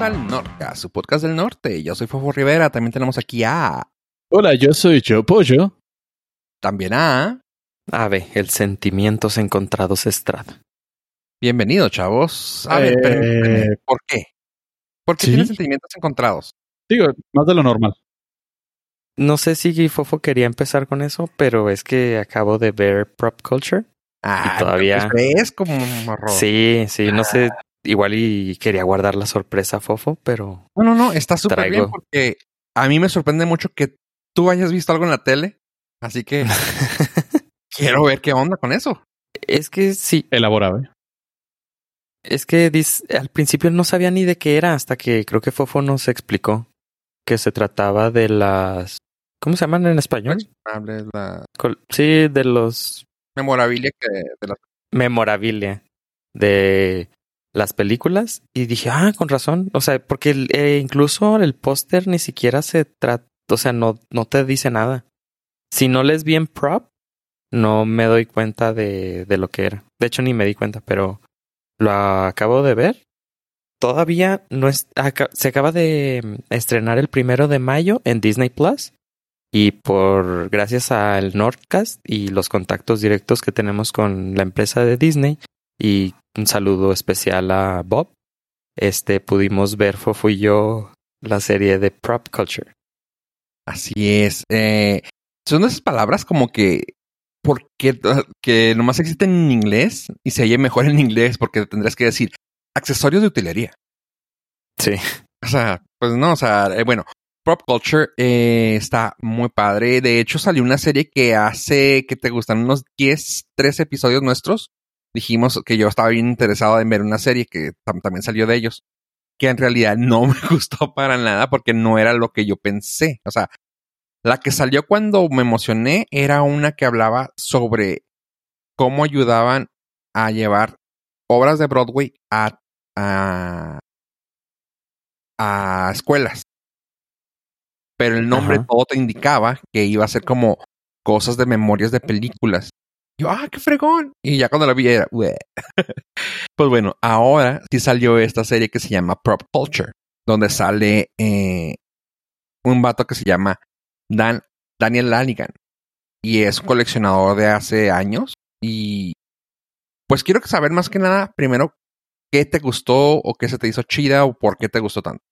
Bienvenidos al Norca, su podcast del norte. Yo soy Fofo Rivera. También tenemos aquí a. Hola, yo soy Joe Pollo. También a. Ave, el sentimientos encontrados Estrada. Bienvenido, chavos. A ver, Eh, espérenme, ¿por qué? ¿Por qué ¿sí? tienes sentimientos encontrados? Digo, más de lo normal. No sé si Fofo quería empezar con eso, pero es que acabo de ver Prop Culture. Ah, todavía- pues ves como morro. Sí, sí, no sé. Igual y quería guardar la sorpresa a Fofo, pero No, no, no, está súper Traigo. bien porque a mí me sorprende mucho que tú hayas visto algo en la tele. Así que quiero ver qué onda con eso. es que sí, Elaborado. ¿eh? es que dis- al principio no sabía ni de qué era hasta que creo que Fofo nos explicó que se trataba de las ¿cómo se llaman en español? La Sí, de los memorabilia que de la memorabilia de las películas y dije, ah, con razón, o sea, porque el- eh, incluso el póster ni siquiera se trata, o sea, no, no te dice nada. Si no lees bien prop, no me doy cuenta de, de lo que era. De hecho, ni me di cuenta, pero lo acabo de ver. Todavía no es, se acaba de mm, estrenar el primero de mayo en Disney Plus. Y por gracias al Nordcast y los contactos directos que tenemos con la empresa de Disney y un saludo especial a Bob, este pudimos ver Fofo y yo la serie de Prop Culture. Así es. Eh, son esas palabras como que porque que nomás existen en inglés y se oye mejor en inglés porque tendrías que decir accesorios de utilería. Sí. O sea, pues no, o sea, eh, bueno, Prop Culture eh, está muy padre. De hecho, salió una serie que hace que te gustan unos 10, 13 episodios nuestros. Dijimos que yo estaba bien interesado en ver una serie que tam- también salió de ellos. Que en realidad no me gustó para nada porque no era lo que yo pensé. O sea, la que salió cuando me emocioné era una que hablaba sobre cómo ayudaban a llevar obras de Broadway a, a, a escuelas. Pero el nombre Ajá. todo te indicaba que iba a ser como cosas de memorias de películas. Yo, ah, qué fregón. Y ya cuando la vi era, pues bueno, ahora sí salió esta serie que se llama Prop Culture, donde sale eh, un vato que se llama Dan, Daniel Lanigan. Y es un coleccionador de hace años. Y pues quiero saber más que nada, primero, qué te gustó o qué se te hizo chida o por qué te gustó tanto.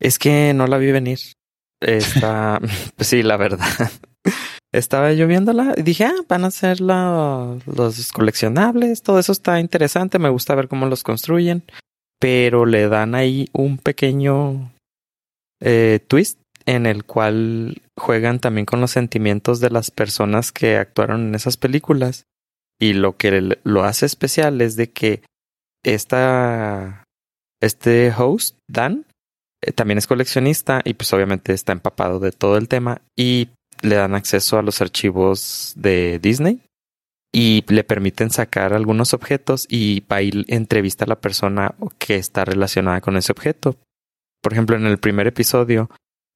Es que no la vi venir. Está, pues sí, la verdad. Estaba yo viéndola y dije, ah, van a ser los coleccionables, todo eso está interesante, me gusta ver cómo los construyen, pero le dan ahí un pequeño eh, twist en el cual juegan también con los sentimientos de las personas que actuaron en esas películas. Y lo que lo hace especial es de que esta, este host, Dan, eh, también es coleccionista y pues obviamente está empapado de todo el tema y le dan acceso a los archivos de Disney y le permiten sacar algunos objetos y entrevista a la persona que está relacionada con ese objeto. Por ejemplo, en el primer episodio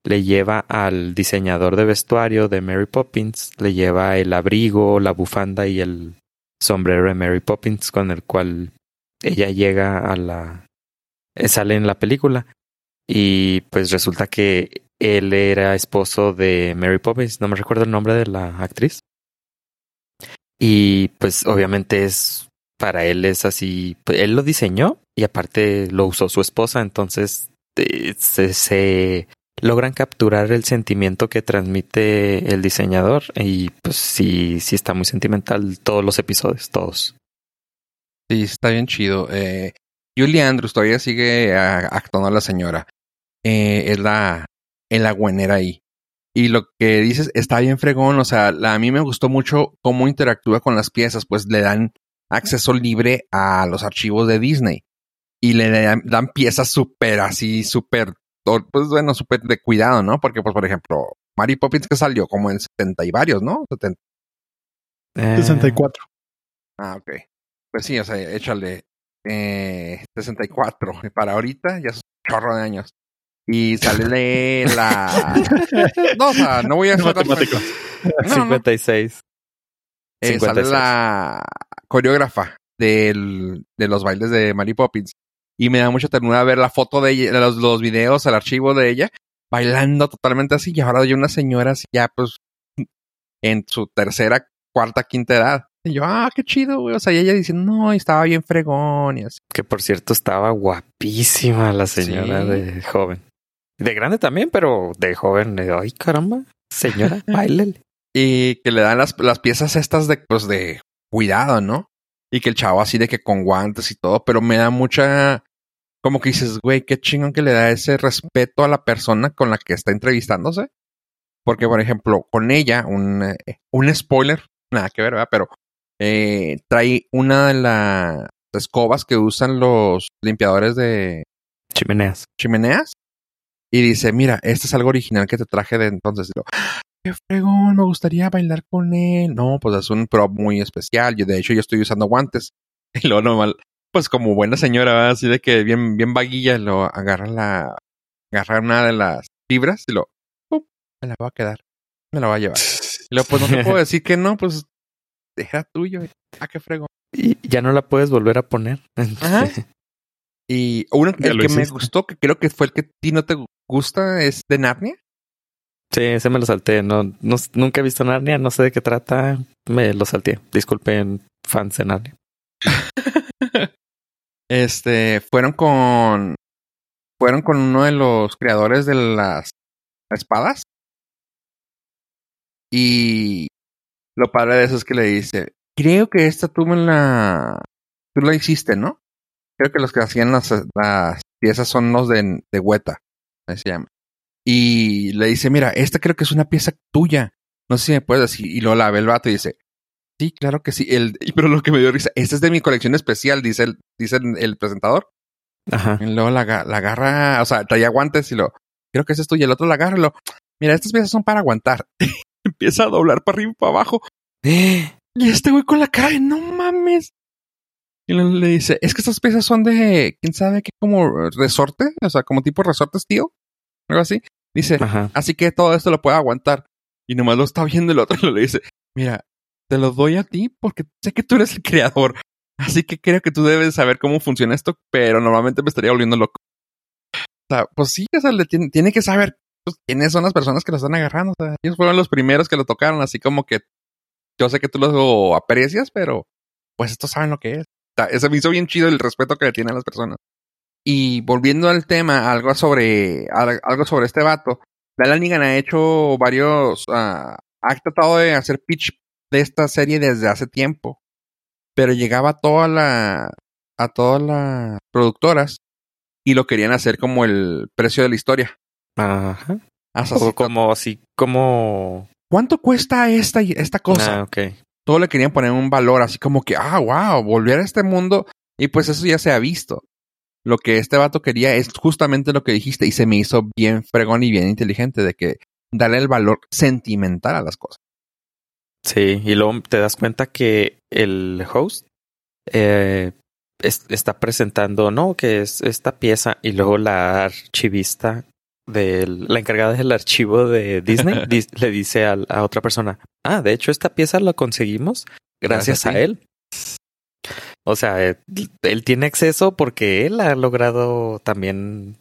le lleva al diseñador de vestuario de Mary Poppins, le lleva el abrigo, la bufanda y el sombrero de Mary Poppins con el cual ella llega a la... sale en la película. Y pues resulta que él era esposo de Mary Poppins, no me recuerdo el nombre de la actriz. Y pues obviamente es, para él es así, pues, él lo diseñó y aparte lo usó su esposa, entonces eh, se, logran capturar el sentimiento que transmite el diseñador y pues sí, sí está muy sentimental todos los episodios, todos. Sí, está bien chido. Eh, Julie Andrews todavía sigue ah, actuando a la señora. Eh, es la, es la güenera ahí. Y lo que dices está bien fregón. O sea, la- a mí me gustó mucho cómo interactúa con las piezas. Pues le dan acceso libre a los archivos de Disney. Y le dan, dan piezas súper así, súper, pues bueno, súper de cuidado, ¿no? Porque, pues, por ejemplo, Mary Poppins que salió como en 70 y varios, ¿no? 70. Eh, 64. Ah, ok. Pues sí, o sea, échale eh, 64. Para ahorita ya es un chorro de años. Y sale la... No, o sea, no voy a hacer Matemático. No, no. 56. Eh, sale 56. la coreógrafa del, de los bailes de Mary Poppins. Y me da mucha ternura ver la foto de ella, los, los videos, el archivo de ella, bailando totalmente así. Y ahora hay una señora así ya, pues, en su tercera, cuarta, quinta edad. Y yo, ah, qué chido, güey. O sea, y ella diciendo, no, estaba bien fregón y así. Que por cierto estaba guapísima la señora Sí. de joven. De grande también, pero de joven. de, Ay, caramba, señora, bailele. Y que le dan las, las piezas estas de, pues, de cuidado, ¿no? Y que el chavo así de que con guantes y todo, pero me da mucha, como que dices, güey, qué chingón que le da ese respeto a la persona con la que está entrevistándose. Porque, por ejemplo, con ella, un, eh, un spoiler, nada que ver, ¿verdad? Pero eh, trae una de las escobas que usan los limpiadores de Chimeneas. chimeneas y dice, mira, este es algo original que te traje de entonces. Y lo, qué fregón, me gustaría bailar con él. No, pues es un prop muy especial. Yo, de hecho, yo estoy usando guantes. Y luego normal, pues como buena señora, ¿verdad? así de que bien, bien vaguilla, lo agarra la, agarra una de las fibras y lo, ¡pum! me la voy a quedar, me la voy a llevar. Y luego, pues no te puedo decir que no, pues era tuyo. Ah, qué fregón. Y ya no la puedes volver a poner. Ajá. Y uno, el que me gustó, que creo que fue el que a ti no te gusta, es de Narnia. Sí, ese me lo salté. No, no, nunca he visto Narnia, no sé de qué trata. Me lo salté. Disculpen, fans de Narnia. Este, fueron con, fueron con uno de los creadores de las espadas. Y lo padre de eso es que le dice, creo que esta tú me la, tú la hiciste, ¿no? Creo que los que hacían las, las piezas son los de, de Hueta, se llama. Y le dice, mira, esta creo que es una pieza tuya. No sé si me puedes decir. Y lo la ve el vato y dice, sí, claro que sí. El, pero lo que me dio risa, esta es de mi colección especial, dice el, dice el, el presentador. Ajá. Y luego la, la agarra, o sea, traía guantes y lo, creo que ese es tuyo. Y el otro la agarra y lo, mira, estas piezas son para aguantar. Empieza a doblar para arriba y para abajo. Y este güey con la cara de no mames. Y le, le dice, es que estas piezas son de, quién sabe qué, como resorte, o sea, como tipo resortes, tío. Algo así. Dice, Ajá. así que todo esto lo puede aguantar. Y nomás lo está viendo el otro y le dice, mira, te lo doy a ti porque sé que tú eres el creador. Así que creo que tú debes saber cómo funciona esto, pero normalmente me estaría volviendo loco. O sea, pues sí, o sea, le tiene, tiene que saber pues, quiénes son las personas que lo están agarrando. O sea, ellos fueron los primeros que lo tocaron, así como que yo sé que tú lo aprecias, pero pues estos saben lo que es. O sea, eso me hizo bien chido el respeto que le tienen a las personas. Y volviendo al tema, algo sobre, al- algo sobre este vato. Lanigan ha hecho varios, ah, ha tratado de hacer pitch de esta serie desde hace tiempo. Pero llegaba a toda la, a todas las productoras y lo querían hacer como el precio de la historia. Ajá. O como así, como. ¿Cuánto cuesta esta, esta cosa? Ah, ok. todo le querían poner un valor así como que, ah, wow, volver a este mundo. Y pues eso ya se ha visto. Lo que este vato quería es justamente lo que dijiste y se me hizo bien fregón y bien inteligente de que darle el valor sentimental a las cosas. Sí, y luego te das cuenta que el host eh, es- está presentando, no, que es esta pieza, y luego la archivista del, la encargada del archivo de Disney dis- le dice a, otra persona, ah, de hecho esta pieza la conseguimos gracias Gracias a a ti". él. O sea, eh, él tiene acceso porque él ha logrado también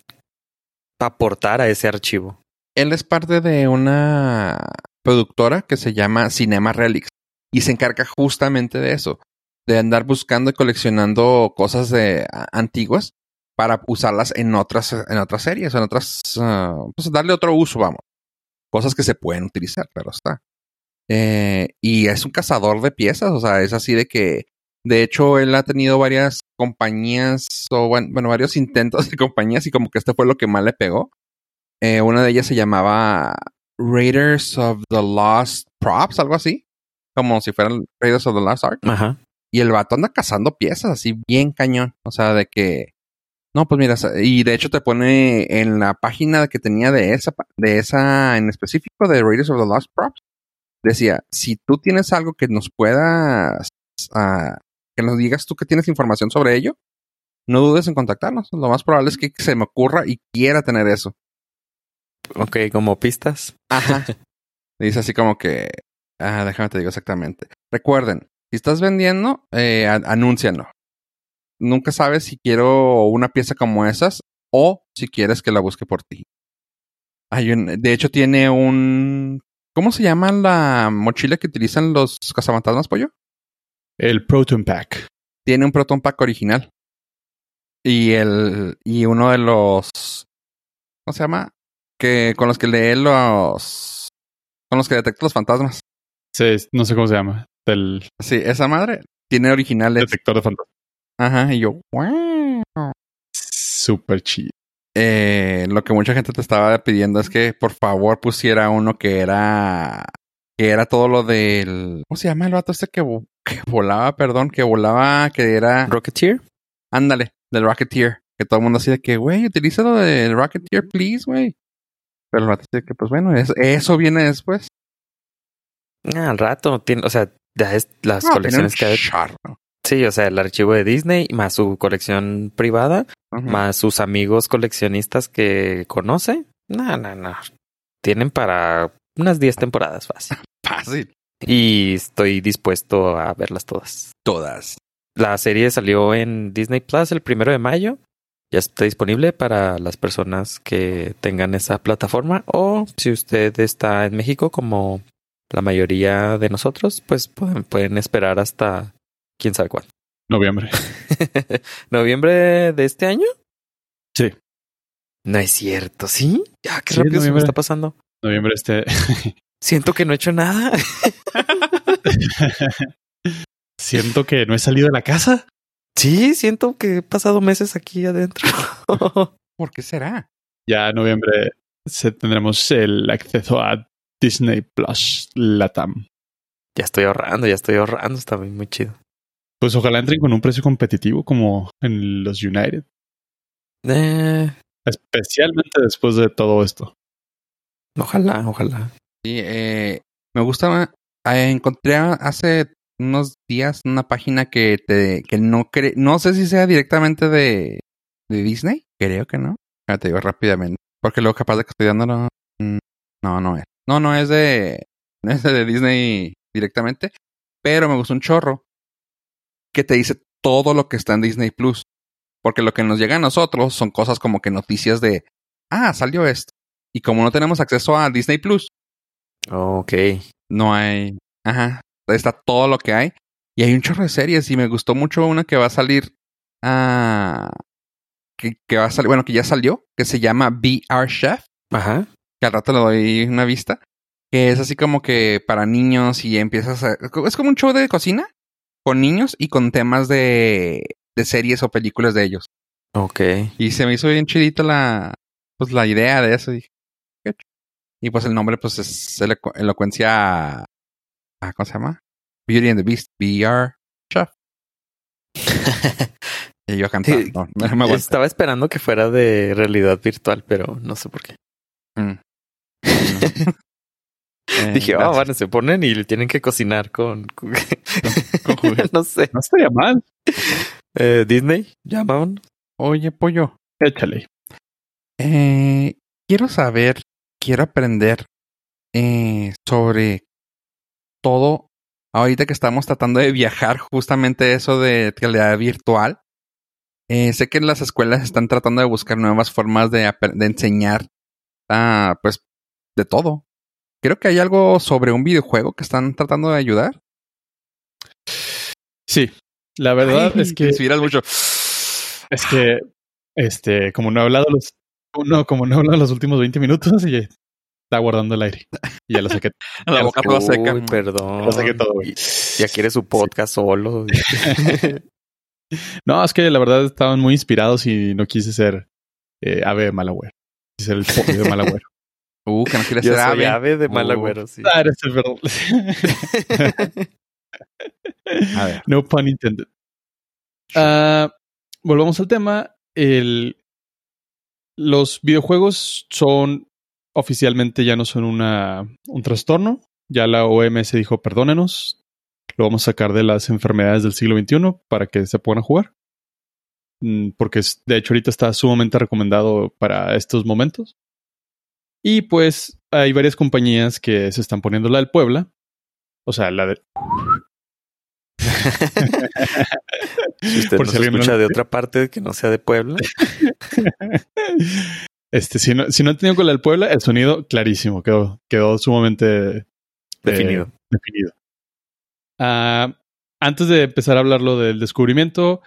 aportar a ese archivo. Él es parte de una productora que se llama Cinema Relics y se encarga justamente de eso, de andar buscando y coleccionando cosas de antiguas para usarlas en otras en otras series, en otras ah, pues darle otro uso, vamos. Cosas que se pueden utilizar, claro está. Eh, y es un cazador de piezas, o sea, es así de que de hecho él ha tenido varias compañías o bueno, bueno, varios intentos de compañías y como que este fue lo que más le pegó. Eh, una de ellas se llamaba Raiders of the Lost Props, algo así. Como si fueran Raiders of the Lost Ark. Ajá. Y el vato anda cazando piezas así bien cañón. O sea, de que. No, pues mira, y de hecho te pone en la página que tenía de esa, de esa en específico de Raiders of the Lost Props. Decía, si tú tienes algo que nos puedas, ah, que nos digas tú que tienes información sobre ello, no dudes en contactarnos. Lo más probable es que se me ocurra y quiera tener eso. Ok, como pistas. Ajá. Dice así como que. Ah, déjame te digo exactamente. Recuerden, si estás vendiendo, eh, anúncialo. nunca sabes si quiero una pieza como esas o si quieres que la busque por ti. Hay un, de hecho, tiene un. ¿Cómo se llama la mochila que utilizan los cazafantasmas, pollo? El Proton Pack. Tiene un Proton Pack original. Y el. Y uno de los. ¿Cómo se llama? Que con los que lee los. Con los que detecta los fantasmas. Sí, no sé cómo se llama. Del Sí, esa madre tiene originales. detector de fantasmas. Ajá, y yo. "Wow". Súper chido. Eh, lo que mucha gente te estaba pidiendo es que por favor pusiera uno que era. Que era todo lo del. ¿Cómo se llama el vato este que, vo- que volaba? Perdón, que volaba, que era. Rocketeer. Ándale, del Rocketeer. Que todo el mundo así de que, güey, utiliza lo del Rocketeer, please, güey. Pero el vato dice que, pues bueno, es- eso viene después. Ah, al rato. Tiene, o sea, ya es las No, colecciones que tiene hay. Sí, o sea, el archivo de Disney, más su colección privada, más sus amigos coleccionistas que conoce. No, no, no. Tienen para unas 10 temporadas fácil. Fácil. Y estoy dispuesto a verlas todas. Todas. La serie salió en Disney Plus el primero de mayo. Ya está disponible para las personas que tengan esa plataforma. O si usted está en México, como la mayoría de nosotros, pues pueden, pueden esperar hasta quién sabe cuándo. Noviembre. ¿Noviembre de este año? Sí. No es cierto, ¿sí? Ah, qué Sí, rápido se me está pasando. Noviembre este. Siento que no he hecho nada. Siento que no he salido de la casa. sí, siento que he pasado meses aquí adentro. ¿Por qué será? Ya en noviembre se- tendremos el acceso a Disney Plus Latam. ya estoy ahorrando, ya estoy ahorrando. Está muy, muy chido. Pues ojalá entren con un precio competitivo como en los United. Eh, Especialmente después de todo esto. Ojalá, ojalá. Sí, eh, me gusta. eh, encontré hace unos días una página que te que no cre no sé si sea directamente de, de Disney, creo que no. Ahora te digo rápidamente, porque luego capaz de que estoy dándolo mm, no, no es. No, no es de no es de Disney directamente, pero me gustó un chorro que te dice todo lo que está en Disney Plus, porque lo que nos llega a nosotros son cosas como que noticias de ah, salió esto. Y como no tenemos acceso a Disney Plus, Ok. no hay. Ajá. Está todo lo que hay. Y hay un chorro de series. Y me gustó mucho una que va a salir. ah, que, que va a salir. Bueno, que ya salió. Que se llama VR Chef. Ajá. Que al rato le doy una vista. Que es así como que para niños. Y empiezas a. Es como un show de cocina. Con niños y con temas de. de series o películas de ellos. Ok. Y se me hizo bien chidita la. Pues la idea de eso. Dije, Y pues el nombre, pues es elocu- elocuencia. ah, ¿Cómo se llama? Beauty and the Beast. VR Chef. Y yo cantando. No, no me aguanto. Estaba esperando que fuera de realidad virtual, pero no sé por qué. Mm. Eh, Dije, oh, bueno, se ponen y tienen que cocinar con, con, con juguetes. no sé. No estaría mal. Eh, Disney, llamaban. Oye, pollo. Échale. Eh, quiero saber, quiero aprender eh, sobre todo. Ahorita que estamos tratando de viajar, justamente eso de realidad virtual. Eh, sé que en las escuelas están tratando de buscar nuevas formas de, de enseñar, ah, pues, de todo. Creo que hay algo sobre un videojuego que están tratando de ayudar. Sí. La verdad Ay, es que te inspiras mucho. es que este, como no he hablado los no, como no he hablado los últimos 20 minutos y está guardando el aire. Y ya lo saqué. La Ya lo boca toda seca. Uy, perdón. Lo saqué todo, güey. Ya quiere su podcast solo. No, es que la verdad estaban muy inspirados y no quise ser eh, ave de mal agüero. Quise ser el pollo de mal agüero. Uh, que no quieres ser ave. ave de mal Uh. agüero, sí. Ah, eres el perdón. A ver. no pun intended. Ah, volvamos al tema. El, los videojuegos son oficialmente ya no son una, un trastorno. Ya la OMS dijo, perdónenos, lo vamos a sacar de las enfermedades del siglo XXI para que se puedan jugar. Mm, Porque de hecho ahorita está sumamente recomendado para estos momentos. Y pues hay varias compañías que se están poniendo la del Puebla. O sea, la de... si usted Por nos si alguien no escucha lo de otra parte que no sea de Puebla. Este, si no, si no han tenido con la del Puebla, el sonido clarísimo, quedó, quedó sumamente Definido. eh, definido. Ah, antes de empezar a hablarlo del descubrimiento,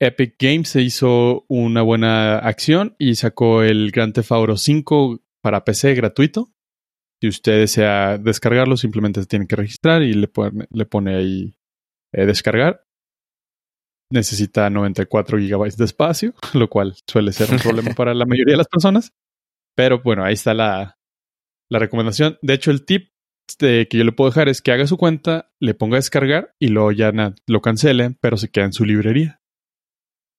Epic Games se hizo una buena acción y sacó el Grand Theft Auto 5 para PC gratuito. Si usted desea descargarlo, simplemente se tiene que registrar y le pone, le pone ahí eh, descargar. Necesita 94 gigabytes de espacio, lo cual suele ser un problema para la mayoría de las personas. Pero bueno, ahí está la, la recomendación. De hecho, el tip de que yo le puedo dejar es que haga su cuenta, le ponga a descargar y luego ya lo cancele, pero se queda en su librería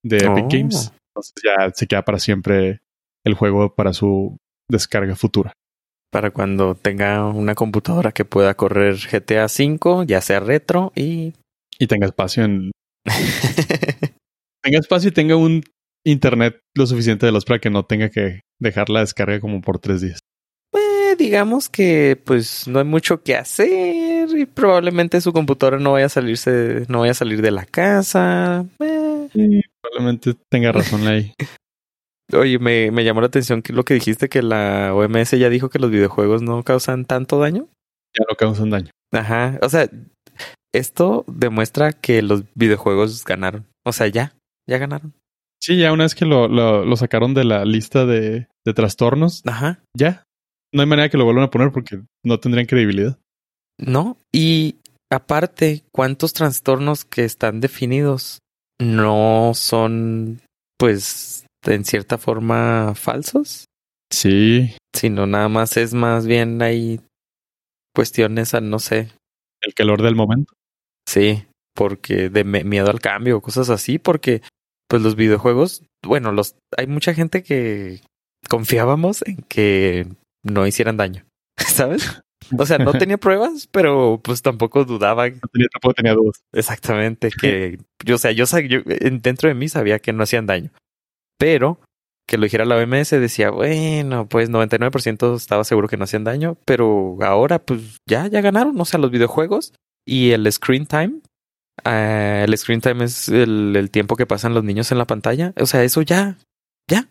de Epic Oh. Games. Entonces ya se queda para siempre el juego para su descarga futura. Para cuando tenga una computadora que pueda correr GTA V, ya sea retro y... Y tenga espacio en. Tenga espacio y tenga un internet lo suficiente de los para que no tenga que dejar la descarga como por tres días. Eh, digamos que pues no hay mucho que hacer y probablemente su computadora no vaya a salirse, no vaya a salir de la casa. Eh, Sí, probablemente tenga razón ahí. Oye, me, me llamó la atención que lo que dijiste que la OMS ya dijo que los videojuegos no causan tanto daño. Ya no causan daño. Ajá. O sea, esto demuestra que los videojuegos ganaron. O sea, ya, ya ganaron. Sí, ya una vez que lo, lo, lo sacaron de la lista de, de trastornos, Ajá. ya. No hay manera que lo vuelvan a poner porque no tendrían credibilidad. No. Y aparte, ¿cuántos trastornos que están definidos no son, pues, en cierta forma falsos? Sí, Sino nada más es más bien hay cuestiones a no sé. el calor del momento. Sí, porque de miedo al cambio, cosas así, porque pues los videojuegos, bueno, los hay mucha gente que confiábamos en que no hicieran daño, ¿sabes? O sea, no tenía pruebas, pero pues tampoco dudaba No tenía, tampoco tenía dudas. exactamente que yo, o sea, yo, yo en- dentro de mí sabía que no hacían daño, pero que lo dijera la OMS decía, bueno, pues 99% estaba seguro que no hacían daño, pero ahora pues ya, ya ganaron, o sea, los videojuegos y el screen time. eh, el screen time es el, el tiempo que pasan los niños en la pantalla. O sea, eso ya, ya,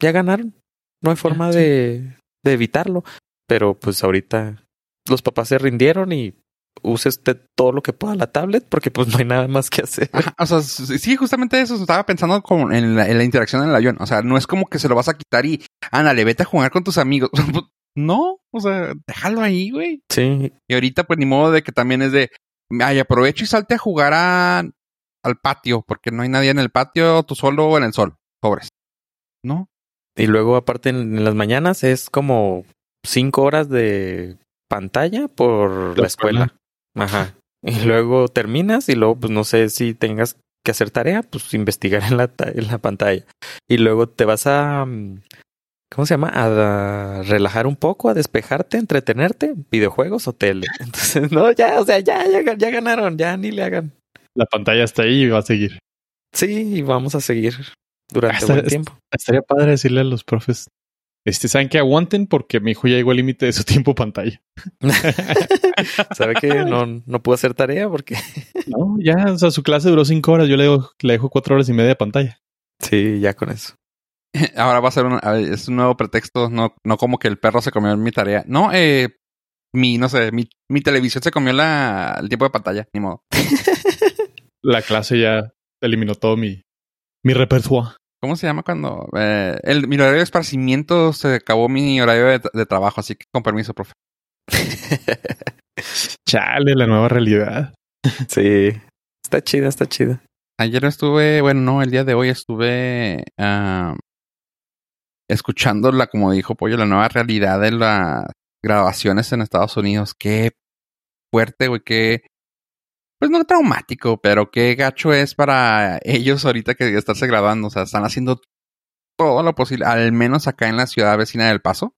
ya ganaron. No hay forma sí. de, de evitarlo. Pero pues ahorita los papás se rindieron y use usted todo lo que pueda la tablet porque pues no hay nada más que hacer. Ajá, o sea, sí, justamente eso estaba pensando como en la, en la interacción en el avión. O sea, no es como que se lo vas a quitar y ándale, vete a jugar con tus amigos. no, o sea, déjalo ahí, güey. Sí, Y ahorita, pues ni modo de que también es de, ay, aprovecho y salte a jugar a, al patio, porque no hay nadie en el patio, tú solo o en el sol. Pobres. ¿No? Y luego, aparte, en, en las mañanas es como cinco horas de pantalla por la, La escuela. Ajá. Y luego terminas y luego, pues no sé si tengas que hacer tarea, pues investigar en la, en la pantalla. Y luego te vas a, mm, ¿cómo se llama? A, a relajar un poco, a despejarte, entretenerte, videojuegos o tele. Entonces, no, ya, o sea, ya, ya, ya ganaron, ya ni le hagan. La pantalla está ahí y va a seguir. Sí, y vamos a seguir durante Hasta- buen tiempo. Estaría padre decirle a los profes, este, saben que aguanten porque mi hijo ya llegó al límite de su tiempo pantalla. ¿Sabe que no, no puedo hacer tarea porque No, ya, o sea, su clase duró cinco horas, yo le dejo, le dejo cuatro horas y media de pantalla. Sí, ya con eso. Ahora va a ser un, es un nuevo pretexto, no, no como que el perro se comió mi tarea. No, eh, mi, no sé, mi, mi televisión se comió la, el tiempo de pantalla, ni modo. La clase ya eliminó todo mi, mi repertoire. ¿Cómo se llama cuando? Eh, el, mi horario de esparcimiento se acabó mi horario de, de trabajo, así que con permiso, profe. Chale, la nueva realidad. Sí, está chida, está chida. Ayer estuve, bueno, no, el día de hoy estuve ah, escuchando la, como dijo Pollo, la nueva realidad de las grabaciones en Estados Unidos. Qué fuerte, güey, qué, pues no traumático, pero qué gacho es para ellos ahorita que estarse grabando. O sea, están haciendo todo lo posible, al menos acá en la ciudad vecina del Paso,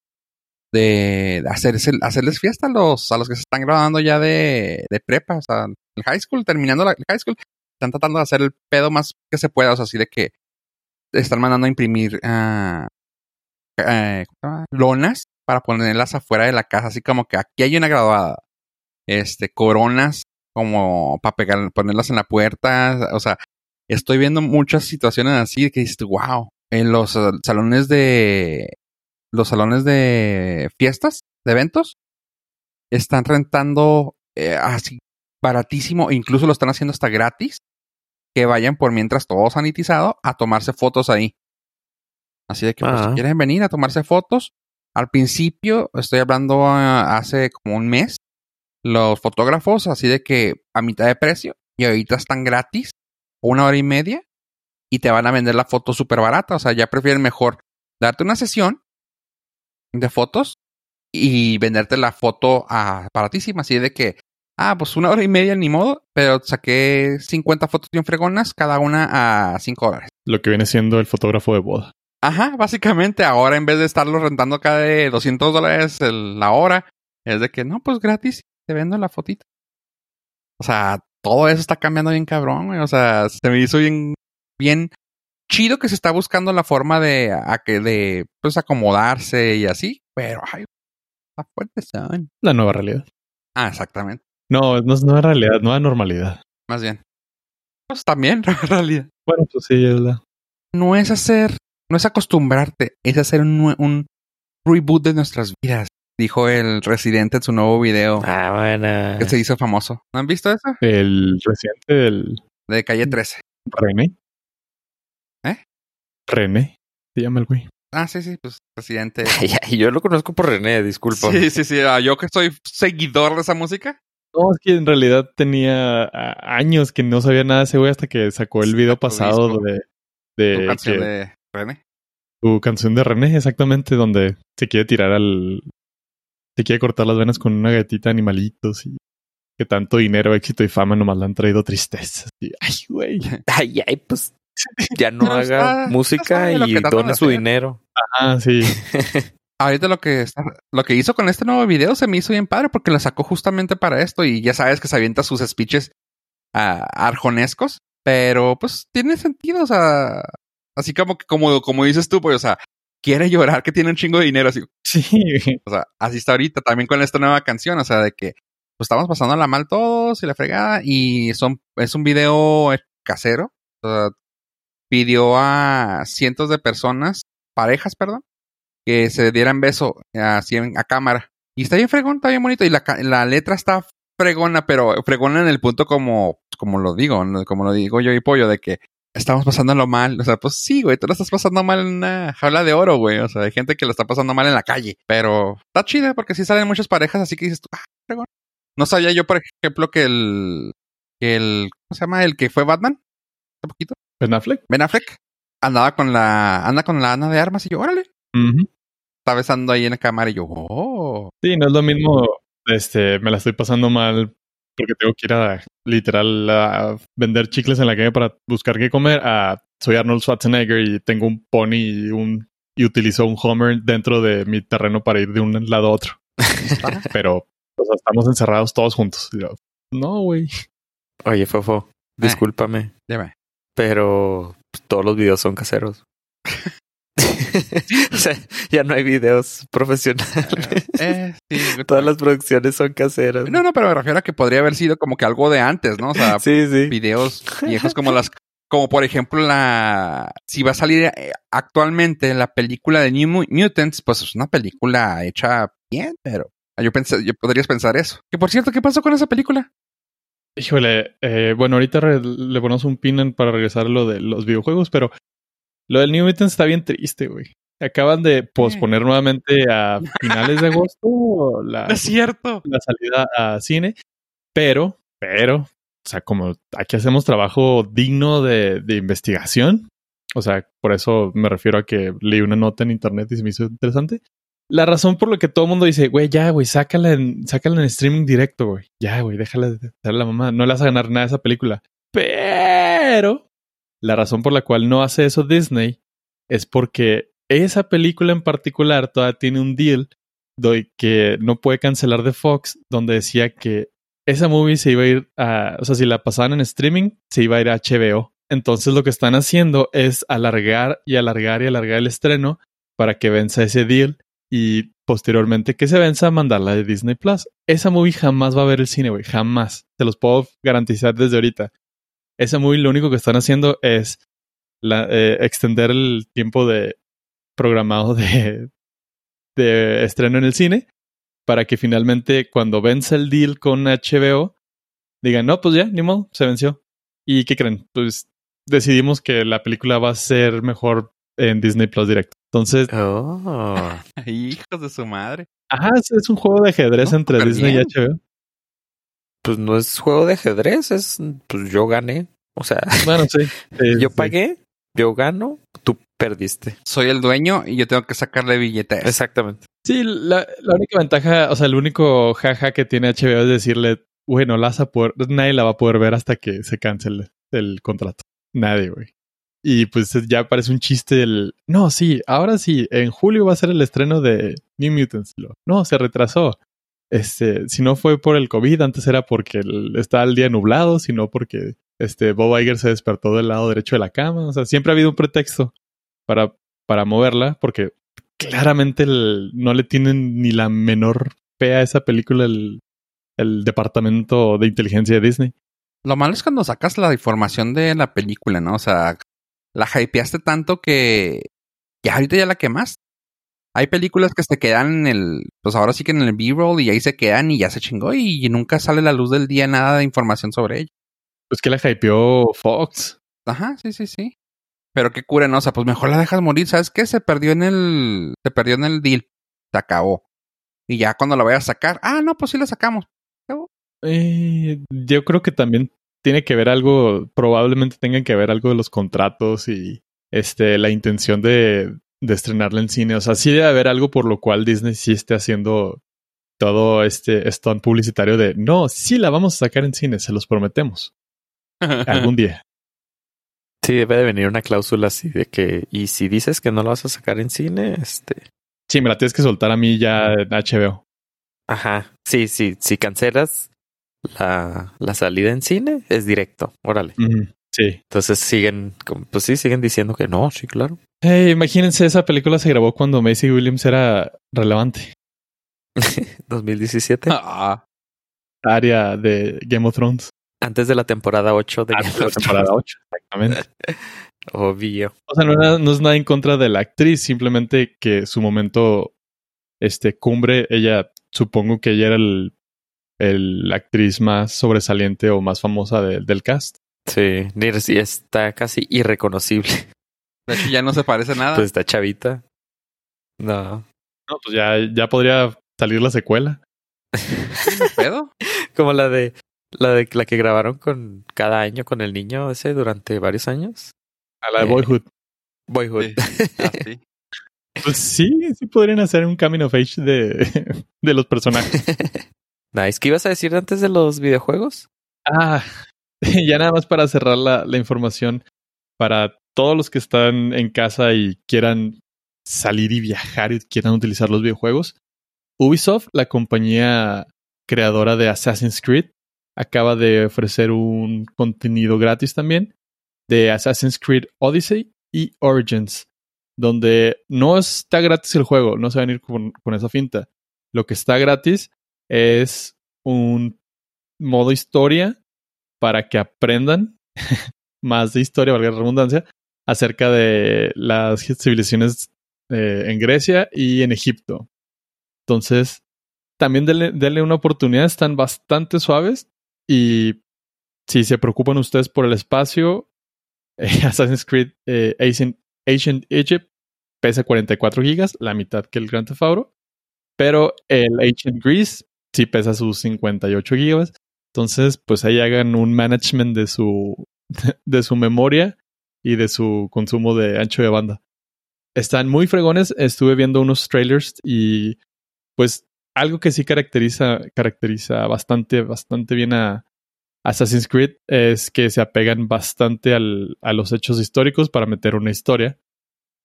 de hacerse, hacerles fiesta a los, a los que se están graduando ya de, de prepa, o sea, el high school, terminando la el high school están tratando de hacer el pedo más que se pueda, o sea, así de que están mandando a imprimir ah, eh, lonas para ponerlas afuera de la casa, así como que aquí hay una graduada, este, coronas como para pegar, ponerlas en la puerta. O sea, estoy viendo muchas situaciones así que dices, wow, en los salones de los salones de fiestas, de eventos, están rentando eh, así baratísimo, incluso lo están haciendo hasta gratis, que vayan por mientras todo sanitizado a tomarse fotos ahí. Así de que pues, si Ah. quieren venir a tomarse fotos, al principio, estoy hablando ah, hace como un mes, los fotógrafos así de que a mitad de precio y ahorita están gratis, una hora y media, y te van a vender la foto súper barata. O sea, ya prefieren mejor darte una sesión de fotos y venderte la foto a baratísima, así de que, ah, pues una hora y media ni modo, pero saqué 50 fotos bien fregonas, cada una a 5 dólares. Lo que viene siendo el fotógrafo de boda. Ajá, básicamente ahora en vez de estarlo rentando cada de 200 dólares la hora, es de que no, pues gratis, te vendo la fotito. O sea, todo eso está cambiando bien cabrón, güey. O sea, se me hizo bien, bien chido que se está buscando la forma de, a que, de, pues acomodarse y así, pero, ay, está fuerte son. La nueva realidad. Ah, exactamente. No, no es nueva realidad, nueva normalidad. Más bien. Pues también, en realidad. Bueno, pues sí, es la. No es hacer, no es acostumbrarte, es hacer un, un reboot de nuestras vidas, dijo el residente en su nuevo video Ah, bueno. que se hizo famoso. ¿No han visto eso? El residente del De calle 13. René. ¿Eh? René. Se llama el güey. Ah, sí, sí, pues residente. Yo lo conozco por René, disculpa. Sí, sí, sí. ah, Yo que soy seguidor de esa música. No, es que en realidad tenía ah, años que no sabía nada de ese güey hasta que sacó el video pasado disco. de, Tu de, canción que- de René. tu canción de René, exactamente, donde se quiere tirar al. Se quiere cortar las venas con una gatita de animalitos y que tanto dinero, éxito y fama nomás le han traído tristezas. Y, ay, güey. Ay, ay, pues ya no haga está- música y done su dinero. Ah, sí. Ahorita lo que está, lo que hizo con este nuevo video se me hizo bien padre porque lo sacó justamente para esto y ya sabes que se avienta sus speeches ah, arjonescos, pero pues tiene sentido, o sea, así como que como, como dices tú, pues, o sea, quiere llorar que tiene un chingo de dinero, así, Sí. o sea, así está ahorita también con esta nueva canción, o sea, de que pues estamos pasándola mal todos y la fregada y son, es un video eh, casero, o sea, pidió a cientos de personas, parejas, perdón, que se dieran beso así en- a cámara. Y está bien fregón, está bien bonito. Y la, la letra está fregona, pero fregona en el punto como, como lo digo, como lo digo yo y Pollo, de que estamos pasándolo mal. O sea, pues sí, güey, tú lo estás pasando mal en una jaula de oro, güey. O sea, hay gente que lo está pasando mal en la calle. Pero está chida porque sí salen muchas parejas, así que dices tú, ah, fregón. No sabía yo, por ejemplo, que el, que el, ¿cómo se llama? El que fue Batman, hace poquito, Ben Affleck. Ben Affleck, andaba con la, anda con la Ana de Armas y yo, órale, Ujú. está besando ahí en la cámara y yo, oh. Sí, no es lo mismo. Este, me la estoy pasando mal porque tengo que ir a literal a vender chicles en la calle para buscar qué comer. A soy Arnold Schwarzenegger y tengo un pony y un y utilizo un Homer dentro de mi terreno para ir de un lado a otro. Pero o sea, estamos encerrados todos juntos. Y yo, no, güey. Oye, Fofo, discúlpame, Dime. pero pues, todos los videos son caseros. o sea, ya no hay videos profesionales. Eh, sí. Todas las producciones son caseras. No, no, pero me refiero a que podría haber sido como que algo de antes, ¿no? O sea, Sí, sí. videos viejos como las, como por ejemplo la, si va a salir eh, actualmente la película de New Mu- Mutants, pues es una película hecha bien, pero yo pensé, yo podrías pensar eso. Que por cierto, ¿qué pasó con esa película? Híjole, eh, bueno, ahorita le ponemos un pin en- para regresar a lo de los videojuegos, pero lo del New Mutants está bien triste, güey. Acaban de posponer nuevamente a finales de agosto la, Es cierto. la salida a cine, pero, pero, o sea, como aquí hacemos trabajo digno de, de investigación, o sea, por eso me refiero a que leí una nota en internet y se me hizo interesante. La razón por la que todo el mundo dice, güey, ya, güey, sácala en, sácala en streaming directo, güey. Ya, güey, déjala de la mamá. No le vas a ganar nada a esa película. Pero la razón por la cual no hace eso Disney es porque esa película en particular todavía tiene un deal que no puede cancelar de Fox, donde decía que esa movie se iba a ir a, o sea, si la pasaban en streaming, se iba a ir a HBO. Entonces lo que están haciendo es alargar y alargar y alargar el estreno para que venza ese deal y posteriormente que se venza mandarla de Disney Plus. Esa movie jamás va a ver el cine, güey. Jamás. Te los puedo garantizar desde ahorita. Esa movie lo único que están haciendo es la, eh, extender el tiempo de programado de, de estreno en el cine para que finalmente cuando vence el deal con HBO digan, no, pues ya, ni modo, se venció. ¿Y qué creen? Pues decidimos que la película va a ser mejor en Disney Plus directo. Entonces, Oh. Hijos de su madre. ajá, es, es un juego de ajedrez No, entre Disney bien. y HBO. Pues no es juego de ajedrez, es pues yo gané. O sea, Bueno, sí. sí, yo sí. pagué, yo gano, tú perdiste. Soy el dueño y yo tengo que sacarle billetes. Exactamente. Sí, la, la única ventaja, o sea, el único jaja que tiene HBO es decirle, bueno, la vas a poder, nadie la va a poder ver hasta que se cancele el contrato. Nadie, güey. Y pues ya parece un chiste el, no, sí, ahora sí, en julio va a ser el estreno de New Mutants. Lo- No, se retrasó. Este, si no fue por el COVID, antes era porque el- estaba el día nublado, sino porque este Bob Iger se despertó del lado derecho de la cama. O sea, siempre ha habido un pretexto para, para moverla, porque claramente no le tienen ni la menor fe a esa película el, el departamento de inteligencia de Disney. Lo malo es cuando sacas la información de la película, ¿no? O sea, la hypeaste tanto que ya ahorita ya la quemas. Hay películas que se quedan en el, pues ahora sí que en el B-roll y ahí se quedan y ya se chingó y nunca sale a la luz del día nada de información sobre ello. Pues que la hypeó Fox. Ajá, sí, sí, sí. Pero qué cura, ¿no? O sea, pues mejor la dejas morir. ¿Sabes qué? Se perdió en el, se perdió en el deal. Se acabó. Y ya cuando la vayas a sacar, ah, no, pues sí la sacamos. Eh, yo creo que también tiene que ver algo, probablemente tengan que ver algo de los contratos y este la intención de, de estrenarla en cine. O sea, sí debe haber algo por lo cual Disney sí esté haciendo todo este stunt publicitario de no, sí la vamos a sacar en cine, se los prometemos. Algún día. Sí, debe de venir una cláusula así de que, y si dices que no lo vas a sacar en cine, este, Sí, me la tienes que soltar a mí ya en HBO. ajá, sí, sí, si cancelas la, la salida en cine, es directo, órale. Ujú, Sí. Entonces siguen, pues sí, siguen diciendo que no, sí, claro. Hey, imagínense, esa película se grabó cuando Macy Williams era relevante. 2017, Ah, Área de Game of Thrones. antes de la temporada 8 de Ah, Game la of temporada Thrones. 8, exactamente. Obvio. O sea, no, era- no es nada en contra de la actriz, simplemente que su momento este cumbre, ella, supongo que ella era el, el- la actriz más sobresaliente o más famosa de- del cast. Sí, sí está casi irreconocible. de hecho ya no se parece nada. Pues está chavita. No. No, pues ya, ya podría salir la secuela. ¿Qué pedo? Como la de la de la que grabaron con cada año con el niño ese durante varios años. A la de Eh, Boyhood. Boyhood. Sí, así. Pues sí, sí podrían hacer un coming of age de, de los personajes. nice. ¿Qué ibas a decir antes de los videojuegos? Ah, ya nada más para cerrar la, información, para todos los que están en casa y quieran salir y viajar y quieran utilizar los videojuegos, Ubisoft, la compañía creadora de Assassin's Creed, acaba de ofrecer un contenido gratis también de Assassin's Creed Odyssey y Origins, donde no está gratis el juego, no se van a ir con, con esa finta. Lo que está gratis es un modo historia para que aprendan más de historia, valga la redundancia, acerca de las civilizaciones eh, en Grecia y en Egipto. Entonces, también denle, una oportunidad, están bastante suaves y si se preocupan ustedes por el espacio, eh, Assassin's Creed eh, Ancient, Ancient Egypt pesa 44 gigas, la mitad que el Grand Theft pero el Ancient Greece sí pesa sus 58 gigas. Entonces, pues ahí hagan un management de su, de su memoria y de su consumo de ancho de banda. Están muy fregones. Estuve viendo unos trailers y pues algo que sí caracteriza, caracteriza bastante, bastante bien a Assassin's Creed es que se apegan bastante al, a los hechos históricos para meter una historia.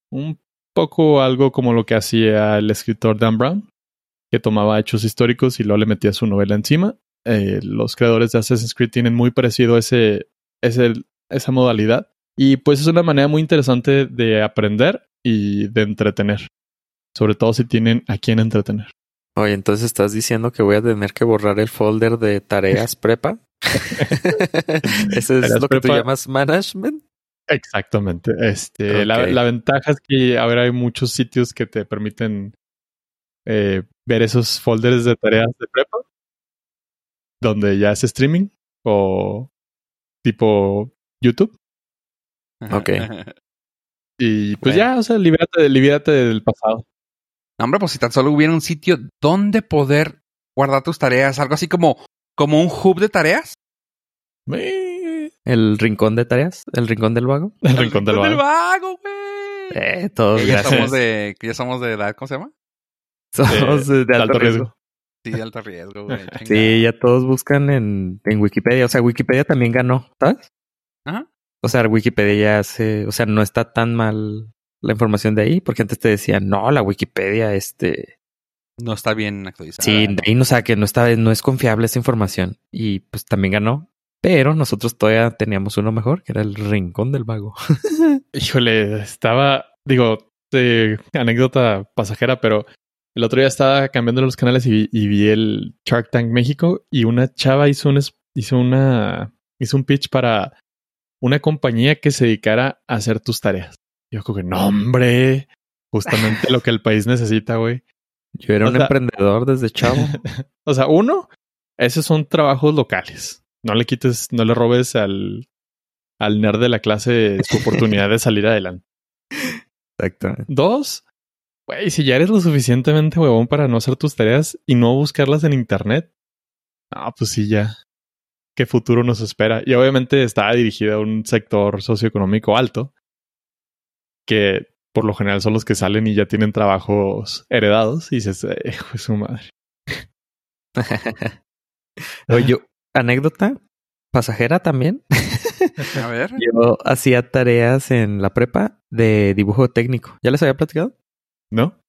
Un poco algo como lo que hacía el escritor Dan Brown, que tomaba hechos históricos y luego le metía su novela encima. Eh, los creadores de Assassin's Creed tienen muy parecido ese, ese, esa modalidad. Y pues es una manera muy interesante de aprender y de entretener. Sobre todo si tienen a quién entretener. Oye, entonces estás diciendo que voy a tener que borrar el folder de tareas prepa. ¿Eso es lo que tú prepa. llamas management? Exactamente. Este, la, la ventaja es que ahora hay muchos sitios que te permiten eh, ver esos folders de tareas de prepa, donde ya es streaming o tipo YouTube. Ok. Y pues Bueno. ya, o sea, libérate, libérate del pasado. No, hombre, pues si tan solo hubiera un sitio donde poder guardar tus tareas, algo así como, como un hub de tareas. El rincón de tareas, el rincón del vago. El rincón del vago. vago, güey. Eh, todos ya gracias. somos de, ya somos de edad, ¿cómo se llama? Somos de, de alto riesgo. Sí, de alto riesgo, güey. Sí, ya todos buscan en, en Wikipedia. O sea, Wikipedia también ganó, ¿sabes? Ajá. O sea, Wikipedia ya hace, o sea, no está tan mal la información de ahí, porque antes te decían, no, la Wikipedia, este, No está bien actualizada. sí, de ahí no, o sea, que no está, no es confiable esa información. Y pues también ganó. Pero nosotros todavía teníamos uno mejor, que era el Rincón del Vago. Híjole, estaba, digo, eh, anécdota pasajera, pero el otro día estaba cambiando los canales y, vi- y vi el Shark Tank México y una chava hizo un, hizo una, hizo un pitch para una compañía que se dedicara a hacer tus tareas. Yo creo que no, hombre, justamente lo que el país necesita, güey. Yo era O un sea- emprendedor desde chavo. O sea, uno, esos son trabajos locales. No le quites, no le robes al, al nerd de la clase su oportunidad de salir adelante. Exactamente. Dos, güey, si ya eres lo suficientemente huevón para no hacer tus tareas y no buscarlas en internet, ah, pues sí, ya. ¿Qué futuro nos espera? Y obviamente está dirigida a un sector socioeconómico alto, que por lo general son los que salen y ya tienen trabajos heredados y dices, eh, hijo de su madre. Oye, yo, anécdota pasajera también. A ver. Yo hacía tareas en la prepa de dibujo técnico. ¿Ya les había platicado? ¿No?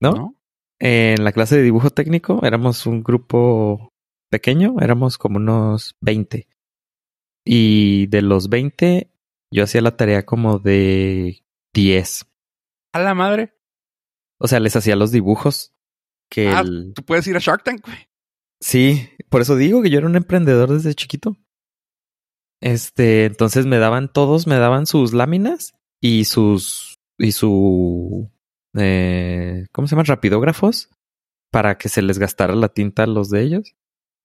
¿No? ¿No? En la clase de dibujo técnico éramos un grupo pequeño, éramos como unos 20. Y de los 20, yo hacía la tarea como de 10. A la madre. O sea, les hacía los dibujos que Ah, el- Tú puedes ir a Shark Tank, güey. Sí, por eso digo que yo era un emprendedor desde chiquito. Este, entonces me daban todos, me daban sus láminas y sus y su eh, ¿cómo se llaman? rapidógrafos para que se les gastara la tinta a los de ellos.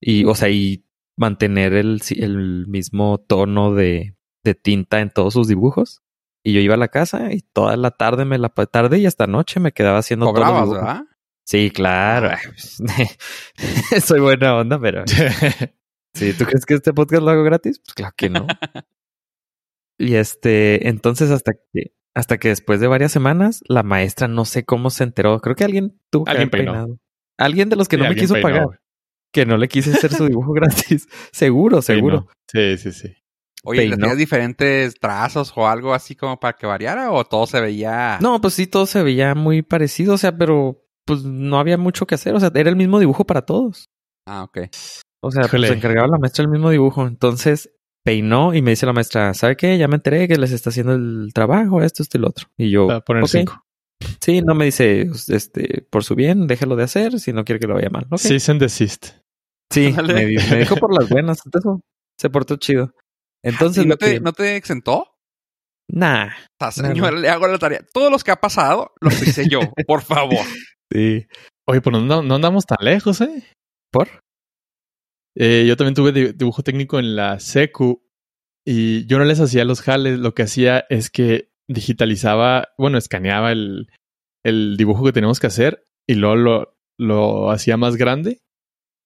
Y, o sea, y mantener el, el mismo tono de, de tinta en todos sus dibujos. Y yo iba a la casa y toda la tarde me la tarde y hasta noche me quedaba haciendo dibujos. ¿verdad? Sí, claro. Soy buena onda, pero si tú crees que este podcast lo hago gratis, pues claro que no. y este, entonces hasta que hasta que después de varias semanas la maestra no sé cómo se enteró, creo que alguien tuvo que Alguien haber peinó. peinado. Alguien de los que Sí, no me quiso peinó, pagar, que no le quise hacer su dibujo gratis. seguro, seguro. Sí, sí, sí. Oye, ¿le hacías diferentes trazos o algo así como para que variara o todo se veía? No, pues sí, todo se veía muy parecido, o sea, pero pues no había mucho que hacer, o sea, era el mismo dibujo para todos. Ah, ok. O sea, pues se encargaba la maestra el mismo dibujo. Entonces peinó y me dice la maestra, ¿sabe qué? Ya me enteré que les está haciendo el trabajo, esto, esto y lo otro. Y yo, Para poner cinco. Sí, no me dice, este, por su bien, déjelo de hacer si no quiere que lo vaya mal. Ok. Sí, and desist. Sí, me, di- me dijo por las buenas. Eso se portó chido. Entonces, ¿Y no te, que... no te exentó? Nah, O sea, Nada. señor, le hago la tarea. Todos los que ha pasado los hice yo, por favor. sí. Oye, pues no, no andamos tan lejos, ¿eh? ¿Por? Eh, Yo también tuve di- dibujo técnico en la secu y yo no les hacía los jales. Lo que hacía es que digitalizaba, bueno, escaneaba el, el dibujo que teníamos que hacer y luego lo, lo hacía más grande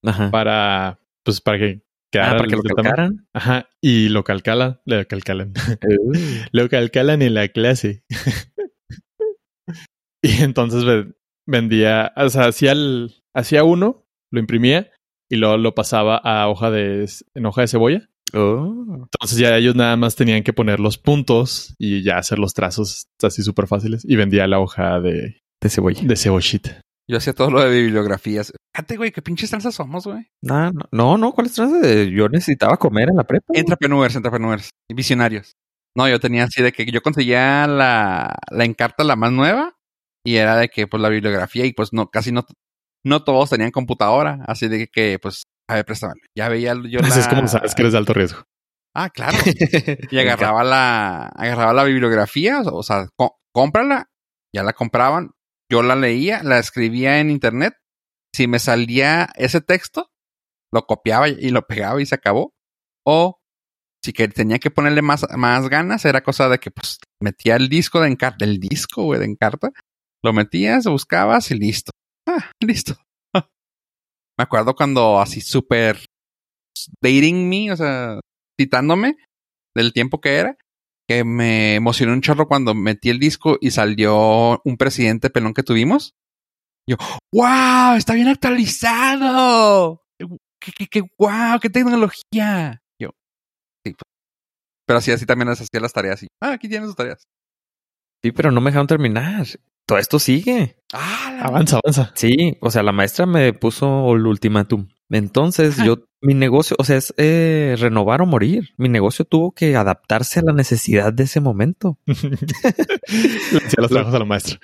Ajá. para, pues, para que quedara Ah, para que lo calcaran. Ajá, y lo calcalan, lo calcalan, Uh. lo calcalan en la clase. y entonces ve- vendía, o sea, hacía, el, hacía uno, lo imprimía y luego lo pasaba a hoja de, en hoja de cebolla. Oh. Entonces ya ellos nada más tenían que poner los puntos y ya hacer los trazos así súper fáciles y vendía la hoja de, De cebolla. de cebollita. Yo hacía todo lo de bibliografías. Fíjate, güey, qué pinches tranzas somos, güey. No, no, no, no, ¿cuál es trance de- Yo necesitaba comer en la prepa. Entrepreneurs, entrepreneurs. Visionarios. No, yo tenía así de que yo conseguía la, la encarta la más nueva y era de que pues la bibliografía y pues no, casi no, no todos tenían computadora, así de que pues, a ver, préstame. Ya veía yo Así la... es como sabes que eres de alto riesgo. Ah, claro. Y agarraba la, agarraba la bibliografía, o sea, có- cómprala, ya la compraban, yo la leía, la escribía en internet, si me salía ese texto, lo copiaba y lo pegaba y se acabó. O si que tenía que ponerle más, más ganas, era cosa de que pues metía el disco de encarta, el disco, güey, de encarta, lo metías, buscabas y listo. Ah, listo. Me acuerdo cuando así súper dating me, o sea, citándome del tiempo que era, que me emocionó un chorro cuando metí el disco y salió un presidente pelón que tuvimos. Yo, ¡Wow! ¡Está bien actualizado! ¡Qué, qué, qué wow! ¡Qué tecnología! Yo, sí, pues. Pero así, así también les hacía las tareas. Y, ah, aquí tienes tus tareas. Sí, pero no me dejaron terminar. Todo esto sigue. Ah, la- Avanza, avanza. Sí, o sea, la maestra me puso el ultimátum. Entonces, yo, mi negocio, o sea, es eh, renovar o morir. Mi negocio tuvo que adaptarse a la necesidad de ese momento. Hacía los trabajos a la maestra.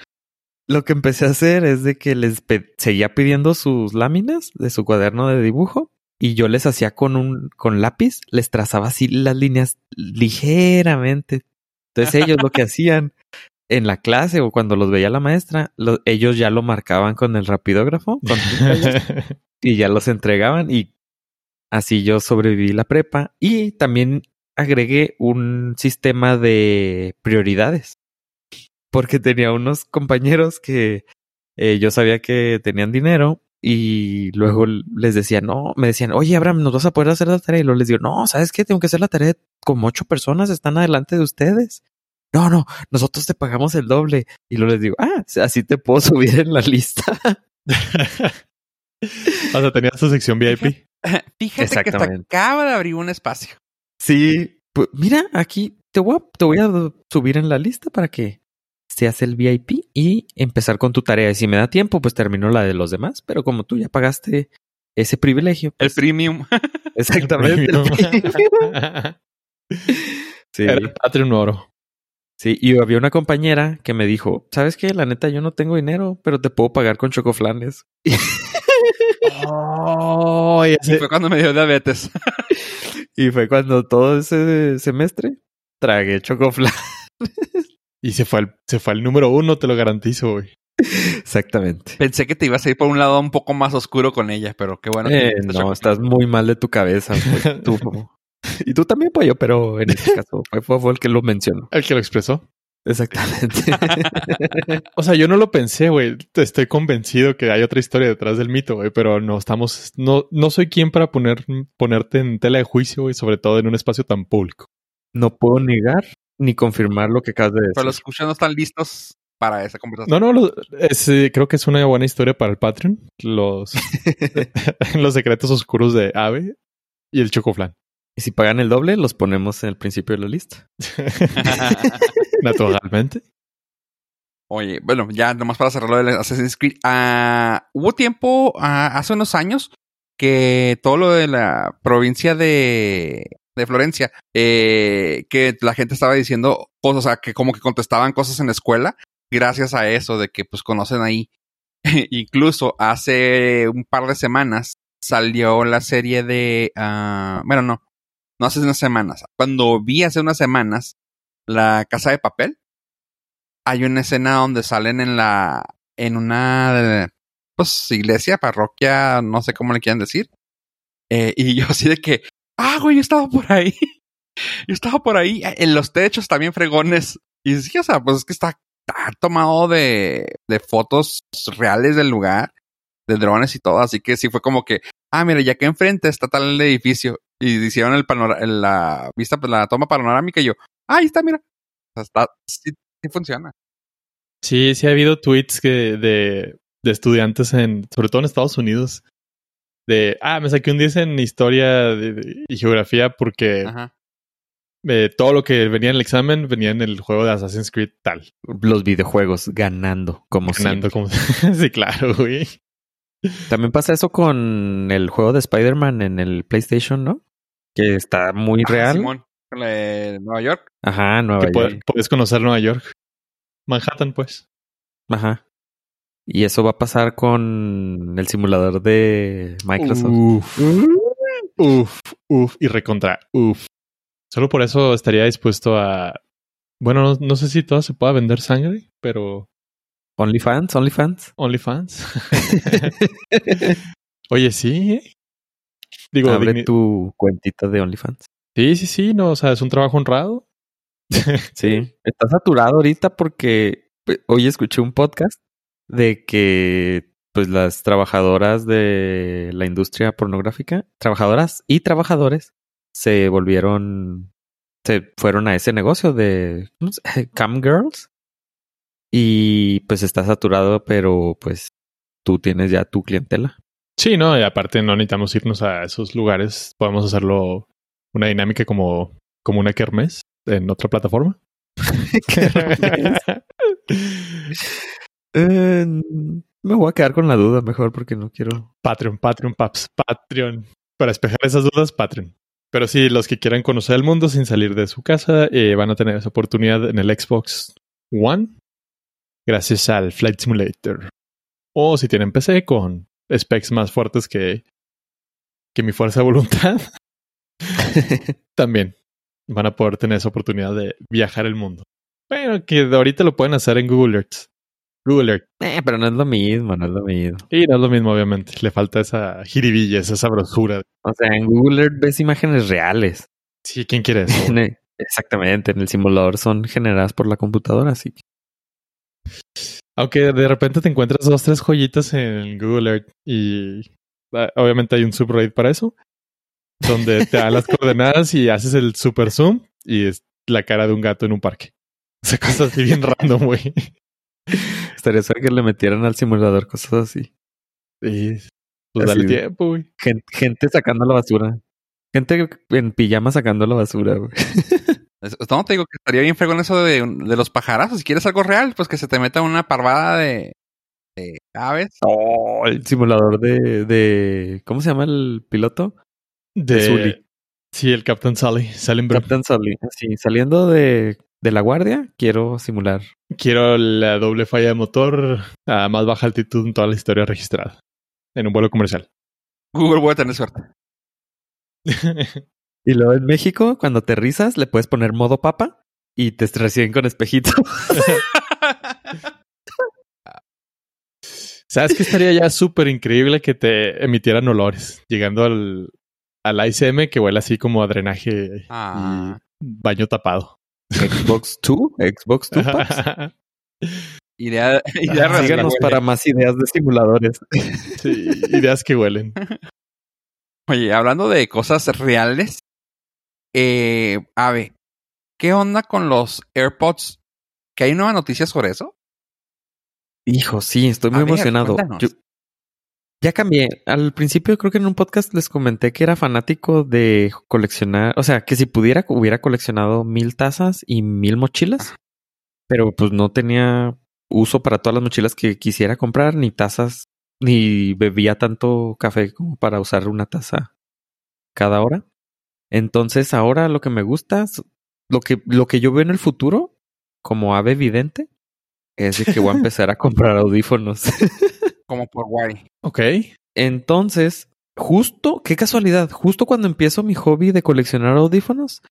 Lo que empecé a hacer es de que les pe- seguía pidiendo sus láminas de su cuaderno de dibujo y yo les hacía con un con lápiz, les trazaba así las líneas ligeramente. Entonces ellos lo que hacían en la clase o cuando los veía la maestra, lo- ellos ya lo marcaban con el rapidógrafo con y ya los entregaban y así yo sobreviví la prepa y también agregué un sistema de prioridades porque tenía unos compañeros que eh, yo sabía que tenían dinero y luego les decía, no, me decían, oye, Abraham, ¿nos vas a poder hacer la tarea? Y luego les digo, no, ¿sabes qué? Tengo que hacer la tarea como ocho personas están adelante de ustedes. No, no, nosotros te pagamos el doble. Y luego les digo, ah, así te puedo subir en la lista. o sea, tenías tu sección VIP. Fíjate que Exactamente. acaba de abrir un espacio. Sí, pues mira, aquí te voy, a, te voy a subir en la lista para que seas el VIP y empezar con tu tarea. Y si me da tiempo, pues termino la de los demás. Pero como tú ya pagaste ese privilegio. El pues, premium. exactamente. el premium. sí, Era el Patreon oro. Sí. Y había una compañera que me dijo, ¿sabes qué? La neta, yo no tengo dinero, pero te puedo pagar con chocoflanes. Oh, y ese- fue cuando me dio diabetes. Y fue cuando todo ese semestre tragué chocoflanes. y se fue, al, se fue al número uno, te lo garantizo, güey. Exactamente. Pensé que te ibas a ir por un lado un poco más oscuro con ella, pero qué bueno. que Eh, no, estás muy mal de tu cabeza. pues, tú. y tú también, pollo, pero en este caso fue, el que lo mencionó. El que lo expresó. Exactamente. O sea, yo no lo pensé, güey. Estoy convencido que hay otra historia detrás del mito, güey, pero no estamos, no, no soy quien para poner, ponerte en tela de juicio, güey, sobre todo en un espacio tan público. no puedo negar ni confirmar lo que acabas de decir. Pero los escuchas no están listos para esa conversación. No, no, lo- es, eh, creo que es una buena historia para el Patreon. Los, los secretos oscuros de Ave y el chocoflan. Y si pagan el doble, los ponemos en el principio de la lista. Naturalmente. Oye, bueno, ya nomás para cerrar lo de Assassin's Creed. ah, hubo tiempo, ah, hace unos años, que todo lo de la provincia de, de Florencia, eh, que la gente estaba diciendo cosas, o sea, que como que contestaban cosas en la escuela, gracias a eso, de que pues conocen ahí. Incluso hace un par de semanas salió la serie de, ah, bueno, no, no hace unas semanas. Cuando vi hace unas semanas la Casa de Papel, hay una escena donde salen en la, en una, pues, iglesia, parroquia, no sé cómo le quieran decir. Eh, y yo así de que, ah, güey, yo estaba por ahí. yo estaba por ahí, en los techos también fregones. Y sí, o sea, pues es que está, está tomado de, de fotos reales del lugar, de drones y todo. Así que sí fue como que, ah, mira, ya que enfrente está tal el edificio. Y hicieron el la vista, pues la toma panorámica y yo, ah, ahí está, mira. O sea, está, sí, sí funciona. Sí, sí ha habido tweets que de, de estudiantes en, sobre todo en Estados Unidos, de, ah, me saqué un 10 en historia de- de- y geografía porque Ajá. eh, todo lo que venía en el examen venía en el juego de Assassin's Creed tal. Los videojuegos ganando, como Ganando siempre. como... sí, claro, güey. También pasa eso con el juego de Spider-Man en el PlayStation, ¿no? Que está muy real. Simón, Nueva York. Ajá, Nueva Que York. pu- puedes conocer Nueva York. Manhattan, pues. Ajá. Y eso va a pasar con el simulador de Microsoft. Uf. Uf, uf, y recontra, uf. Solo por eso estaría dispuesto a. Bueno, no, no sé si todo se pueda vender sangre, pero. OnlyFans, OnlyFans. OnlyFans. Oye, sí. ¿eh? Digo, abre tu cuentita de OnlyFans. Sí, sí, sí, no, o sea, es un trabajo honrado. sí, está saturado ahorita porque pues, hoy escuché un podcast de que pues las trabajadoras de la industria pornográfica, trabajadoras y trabajadores se volvieron se fueron a ese negocio de cam girls y pues está saturado, pero pues tú tienes ya tu clientela. Sí, no, y aparte no necesitamos irnos a esos lugares, podemos hacerlo una dinámica como como una kermés en otra plataforma. Eh, me voy a quedar con la duda mejor porque no quiero. Patreon, Patreon, Paps, Patreon. Para despejar esas dudas, Patreon. Pero sí, los que quieran conocer el mundo sin salir de su casa eh, van a tener esa oportunidad en el Xbox One gracias al Flight Simulator. O si tienen PC con specs más fuertes que, que mi fuerza de voluntad, también van a poder tener esa oportunidad de viajar el mundo. Bueno, que ahorita lo pueden hacer en Google Earth. Google Earth. Eh, pero no es lo mismo, no es lo mismo. Y no es lo mismo, obviamente. Le falta esa jiribilla, esa sabrosura. O sea, en Google Earth ves imágenes reales. Sí, ¿quién quiere eso? Exactamente, en el simulador son generadas por la computadora, así que. Aunque de repente te encuentras dos, tres joyitas en Google Earth y ah, obviamente hay un subreddit para eso, donde te da las coordenadas y haces el super zoom y es la cara de un gato en un parque. O sea, cosas así bien random, güey. Estaría suave que le metieran al simulador cosas así. Sí. Pues dale tiempo, güey. Gente, sacando la basura. Gente en pijama sacando la basura, güey. No, te digo que estaría bien fregón eso de, de, los pajarazos. Si quieres algo real, pues que se te meta una parvada de, de aves. Oh, el simulador de, de. ¿Cómo se llama el piloto? De, Sully. Sí, el Captain Sully. Captain Sully. Sí, saliendo de de la guardia, quiero simular. Quiero la doble falla de motor a más baja altitud en toda la historia registrada. En un vuelo comercial. Google voy a tener suerte. y luego en México, cuando aterrizas, le puedes poner modo papa y te reciben con espejito. ¿Sabes qué estaría ya súper increíble que te emitieran olores? Llegando al, al ICM que huele así como a drenaje y ah. baño tapado. Xbox 2, Xbox 2 Idea, idea Síganos para más ideas de simuladores. Sí, ideas que huelen. Oye, hablando de cosas reales, eh, Ave, ¿qué onda con los AirPods? ¿Que hay nueva noticia sobre eso? Hijo, sí, estoy muy emocionado. Ya cambié. Al principio creo que en un podcast les comenté que era fanático de coleccionar, o sea, que si pudiera hubiera coleccionado mil tazas y mil mochilas, pero pues no tenía uso para todas las mochilas que quisiera comprar, ni tazas, ni bebía tanto café como para usar una taza cada hora. Entonces ahora lo que me gusta, lo que, lo que yo veo en el futuro, como ave evidente, es que voy a empezar a comprar audífonos. como por guay. Ok. Entonces, justo, qué casualidad, justo cuando empiezo mi hobby de coleccionar audífonos,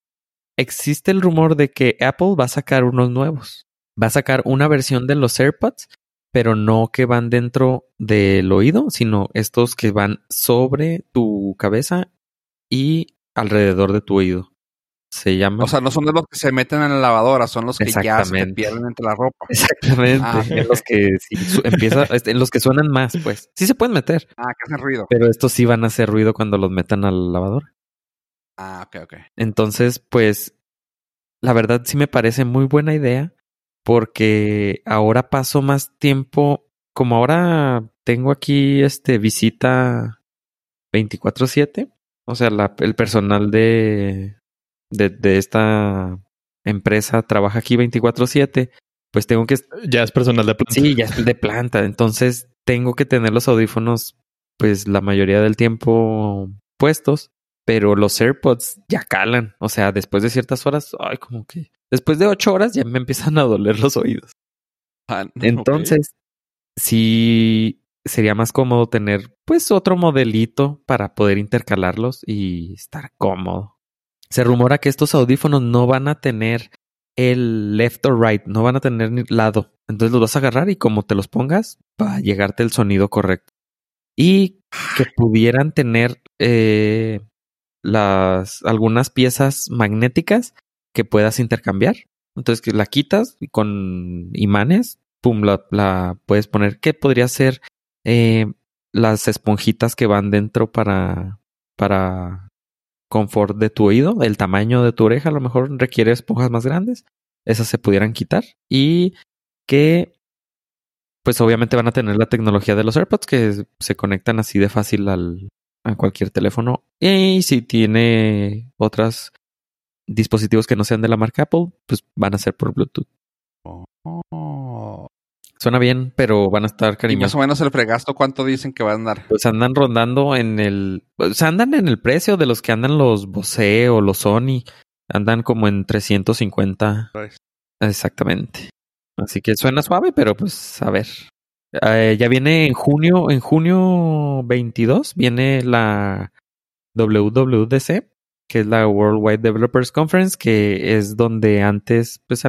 existe el rumor de que Apple va a sacar unos nuevos. Va a sacar una versión de los AirPods, pero no que van dentro del oído, sino estos que van sobre tu cabeza y alrededor de tu oído se llama. O sea, no son de los que se meten en la lavadora, son los que ya se pierden entre la ropa. Exactamente. Ah, en los que empieza, en los que suenan más, pues. Sí se pueden meter. Ah, que hacen ruido. Pero estos sí van a hacer ruido cuando los metan al lavador. Ah, ok, ok. Entonces, pues, la verdad sí me parece muy buena idea porque ahora paso más tiempo, como ahora tengo aquí este visita 24/7, o sea, la, el personal de de, de esta empresa trabaja aquí 24/7, pues tengo que... Ya es personal de planta. Sí, ya es de planta. Entonces tengo que tener los audífonos pues la mayoría del tiempo puestos, pero los AirPods ya calan. O sea, después de ciertas horas, ay, como que... Después de ocho horas ya me empiezan a doler los oídos. Ah, Entonces, sí sería más cómodo tener pues otro modelito para poder intercalarlos y estar cómodo. Se rumora que estos audífonos no van a tener el left or right, no van a tener ni lado. Entonces los vas a agarrar y como te los pongas, va a llegarte el sonido correcto. Y que pudieran tener eh, las algunas piezas magnéticas que puedas intercambiar. Entonces que la quitas con imanes, pum, la puedes poner. ¿Qué podría ser eh, las esponjitas que van dentro para, para confort de tu oído, el tamaño de tu oreja a lo mejor requiere esponjas más grandes, esas se pudieran quitar y que pues obviamente van a tener la tecnología de los AirPods que se conectan así de fácil al, a cualquier teléfono y si tiene otros dispositivos que no sean de la marca Apple, pues van a ser por Bluetooth. Oh. Suena bien, pero van a estar Y más cariñosos. o menos el fregasto, ¿cuánto dicen que va a andar? Pues andan rondando en el. O sea, andan en el precio de los que andan los Bose o los Sony. Andan como en 350. Pues. Exactamente. Así que suena suave, pero pues a ver. Eh, ya viene en junio, en junio 22, viene la WWDC, que es la Worldwide Developers Conference, que es donde antes pues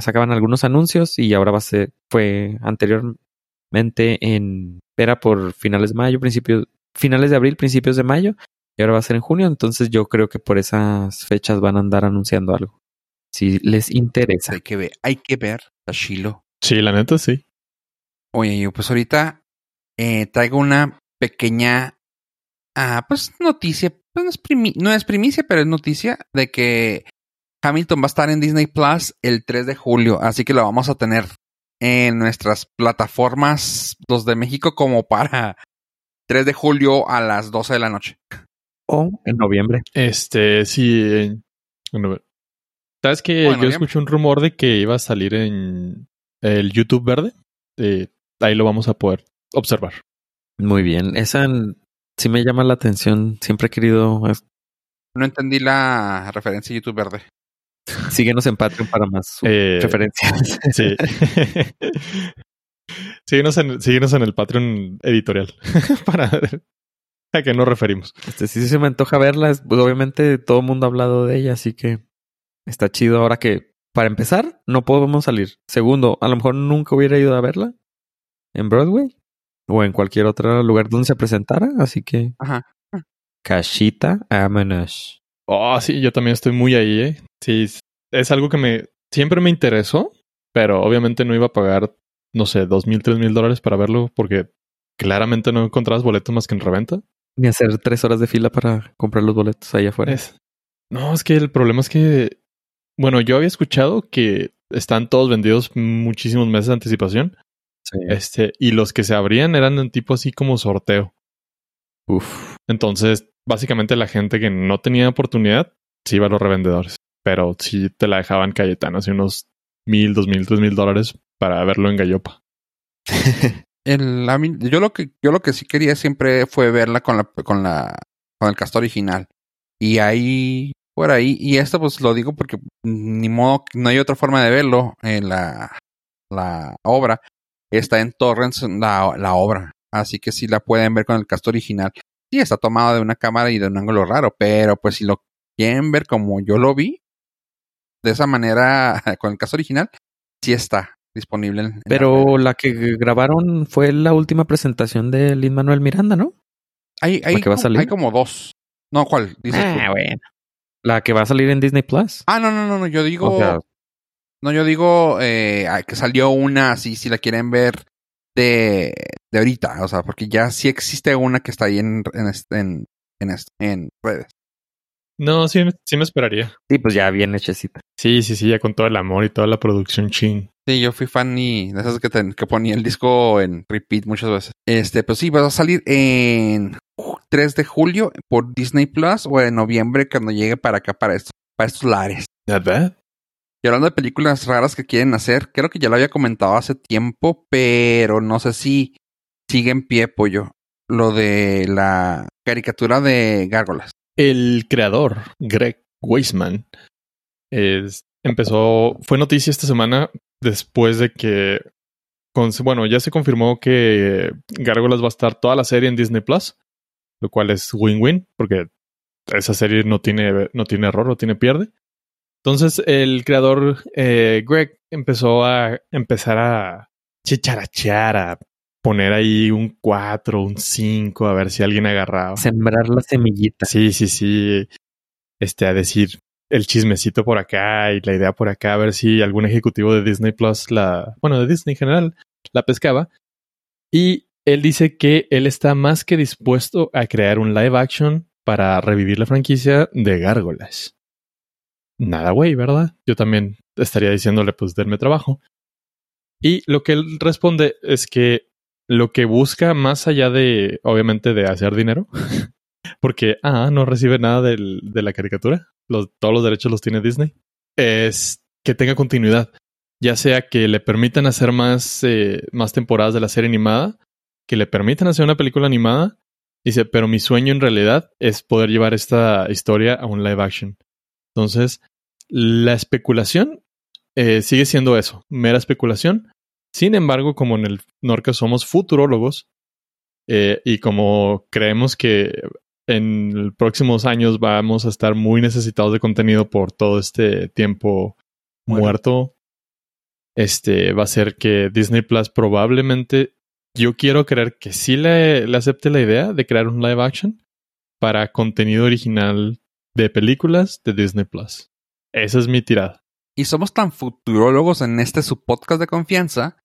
sacaban algunos anuncios y ahora va a ser, fue anteriormente en, era por finales de mayo, principios, finales de abril, principios de mayo, y ahora va a ser en junio, entonces yo creo que por esas fechas van a andar anunciando algo. Si les interesa. Hay que ver, hay que ver, Tashilo. Sí, la neta sí. Oye, yo pues ahorita eh, traigo una pequeña, ah, pues noticia, pues no es, primi- no es primicia, pero es noticia de que Hamilton va a estar en Disney Plus el 3 de julio, así que lo vamos a tener en nuestras plataformas, los de México, como para 3 de julio a las 12 de la noche. O en noviembre. Este, sí. ¿Sabes que Bueno, Yo escuché un rumor de que iba a salir en el YouTube verde. Eh, ahí lo vamos a poder observar. Muy bien. Esa sí me llama la atención. Siempre he querido. No entendí la referencia YouTube verde. Síguenos en Patreon para más Eh, referencias. Sí. síguenos, en, síguenos en el Patreon editorial para ver a qué nos referimos. Este sí se me antoja verla. es- Pues obviamente todo el mundo ha hablado de ella, así que está chido. Ahora que, para empezar, no podemos salir. Segundo, a lo mejor nunca hubiera ido a verla en Broadway o en cualquier otro lugar donde se presentara. Así que, Ajá. cachita, vámonos. Oh, sí, yo también estoy muy ahí, ¿eh? Sí, es algo que me siempre me interesó, pero obviamente no iba a pagar, no sé, dos mil, tres mil dólares para verlo porque claramente no encontrabas boletos más que en reventa. Ni hacer tres horas de fila para comprar los boletos allá afuera. Es- No, es que el problema es que, bueno, yo había escuchado que están todos vendidos muchísimos meses de anticipación, Sí. este, y los que se abrían eran en tipo así como sorteo. Uf. Entonces, básicamente la gente que no tenía oportunidad sí iba a los revendedores, pero sí te la dejaban Cayetano, así unos mil, dos mil, tres mil dólares para verlo en Gallopa. El, yo lo que yo lo que sí quería siempre fue verla con la con la con el cast original y ahí por ahí y esto pues lo digo porque ni modo no hay otra forma de verlo en la la obra está en torrents la, la obra así que sí la pueden ver con el cast original sí está tomado de una cámara y de un ángulo raro pero pues si lo quieren ver como yo lo vi de esa manera con el cast original sí está disponible en, en la Pero la que grabaron fue la última presentación de Lin Manuel Miranda, ¿no? Hay, hay, ¿La que va a como- salir? hay como dos. No, ¿cuál? Dices tú? Ah, bueno. La que va a salir en Disney Plus. Ah, no, no, no, no. Yo digo. O sea, no, yo digo eh, que salió una así, si la quieren ver de, de ahorita. O sea, porque ya sí existe una que está ahí en, en, este- en, en, en redes. No, sí, sí me esperaría. sí, pues ya bien hechecita. Sí, sí, sí, ya con todo el amor y toda la producción chin. Sí, yo fui fan y de esas que, ten- que ponía el disco en repeat muchas veces. Este, pues sí, va a salir en 3 de julio por Disney Plus o en noviembre cuando llegue para acá, para estos, para estos lares. Not bad. Y hablando de películas raras que quieren hacer, creo que ya lo había comentado hace tiempo, pero no sé si sigue en pie, pollo. Lo de la caricatura de gárgolas. El creador, Greg Weisman, empezó, fue noticia esta semana después de que con- bueno, ya se confirmó que Gárgolas va a estar toda la serie en Disney Plus, lo cual es win-win, porque esa serie no tiene, no tiene error, no tiene pierde. Entonces, el creador eh, Greg empezó a empezar a chicharachear, a poner ahí un 4, un 5, a ver si alguien agarraba. Sembrar la semillita. Sí, sí, sí. Este, a decir el chismecito por acá y la idea por acá, a ver si algún ejecutivo de Disney Plus la, bueno, de Disney en general, la pescaba. Y él dice que él está más que dispuesto a crear un live action para revivir la franquicia de Gárgolas. Nada, güey, ¿verdad? Yo también estaría diciéndole, pues, denme trabajo. Y lo que él responde es que lo que busca más allá de, obviamente, de hacer dinero, porque, ah, no recibe nada de la caricatura, todos los derechos los tiene Disney, es que tenga continuidad, ya sea que le permitan hacer más, eh, más temporadas de la serie animada, que le permitan hacer una película animada, dice, pero mi sueño en realidad es poder llevar esta historia a un live action. Entonces, la especulación eh, sigue siendo eso, mera especulación. Sin embargo, como en el Norca somos futurólogos eh, y como creemos que en los próximos años vamos a estar muy necesitados de contenido por todo este tiempo Bueno. muerto, este va a ser que Disney Plus probablemente, yo quiero creer que sí le, le acepte la idea de crear un live action para contenido original de películas de Disney Plus. Esa es mi tirada. Y somos tan futurólogos en este su podcast de confianza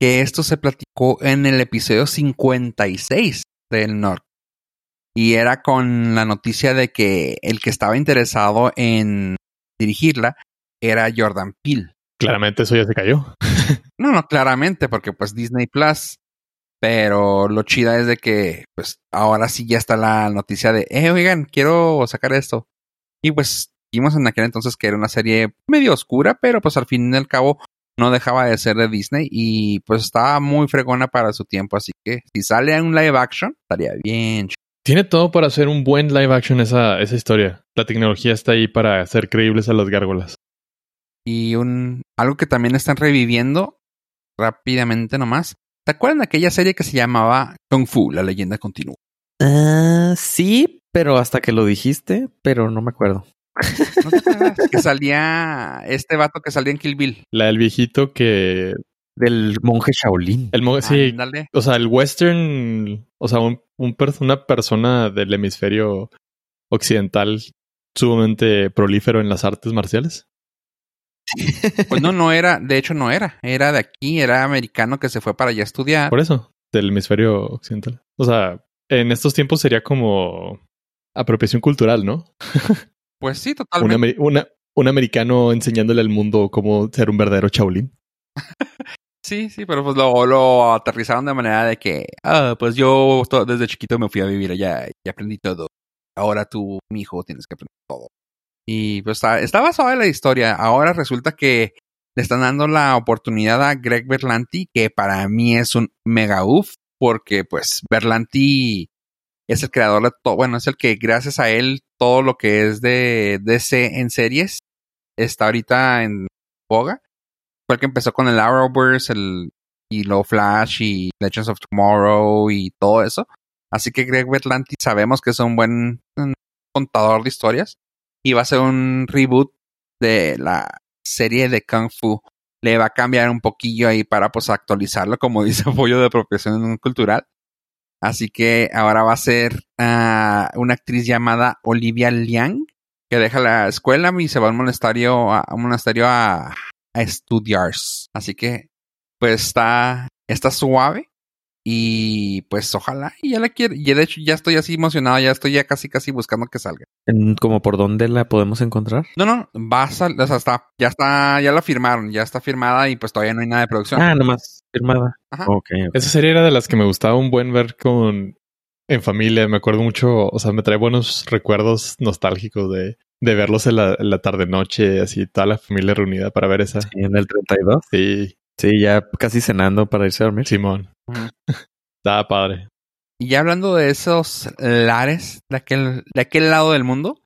que esto se platicó en el episodio 56 del Norte. Y era con la noticia de que el que estaba interesado en dirigirla era Jordan Peele. Claramente eso ya se cayó. No, no, claramente, porque pues Disney Plus. Pero lo chida es de que, pues, ahora sí ya está la noticia de, eh, oigan, quiero sacar esto. Y pues, vimos en aquel entonces que era una serie medio oscura, pero pues al fin y al cabo no dejaba de ser de Disney y pues estaba muy fregona para su tiempo. Así que si sale un live action, estaría bien. Tiene todo para hacer un buen live action esa, esa historia. La tecnología está ahí para hacer creíbles a las gárgolas. Y un, algo que también están reviviendo rápidamente nomás. ¿Te acuerdan de aquella serie que se llamaba Kung Fu, la leyenda continúa? Ah, sí, pero hasta que lo dijiste, pero no me acuerdo. ¿No te acuerdas? que salía este vato que salía en Kill Bill. La del viejito que. Del monje Shaolin. El mo- sí, o sea, el western, o sea, un, un pers- una persona del hemisferio occidental sumamente prolífero en las artes marciales. Pues no, no era, de hecho no era, era de aquí, era americano que se fue para allá a estudiar. Por eso, del hemisferio occidental. O sea, en estos tiempos sería como apropiación cultural, ¿no? Pues sí, Un, totalmente. una- un americano enseñándole al mundo cómo ser un verdadero Shaolin. Sí, sí, pero pues lo, lo aterrizaron de manera de que, ah, pues yo desde chiquito me fui a vivir allá y aprendí todo. Ahora tú, mi hijo, tienes que aprender todo. Y pues está, estaba suave la historia. Ahora resulta que le están dando la oportunidad a Greg Berlanti, que para mí es un mega uff, porque pues Berlanti es el creador de todo, bueno, es el que gracias a él todo lo que es de DC en series está ahorita en boga. Fue el que empezó con el Arrowverse, el y luego Flash y Legends of Tomorrow y todo eso. Así que Greg Berlanti sabemos que es un buen contador de historias y va a ser un reboot de la serie de Kung Fu. Le va a cambiar un poquillo ahí para pues actualizarlo, como dice Pollo de apropiación cultural. Así que ahora va a ser ah, una actriz llamada Olivia Liang, que deja la escuela y se va a un monasterio a, a monasterio a, a estudiar. Así que pues está, está suave. Y pues ojalá, y ya la quiero. Y de hecho ya estoy así emocionado, ya estoy ya casi casi buscando que salga. ¿Como por dónde la podemos encontrar? No, no, va a salir, o sea, está, ya está, ya la firmaron, ya está firmada y pues todavía no hay nada de producción. Ah, nomás firmada. Ajá. Ok, ok. Esa serie era de las que me gustaba un buen ver con en familia. Me acuerdo mucho, o sea, me trae buenos recuerdos nostálgicos de, de verlos en la, en la tarde noche, así toda la familia reunida para ver esa. Sí, en el 32. Sí, Sí, ya casi cenando para irse a dormir. Simón. Ujú. Estaba padre. Y ya hablando de esos lares de aquel, de aquel lado del mundo,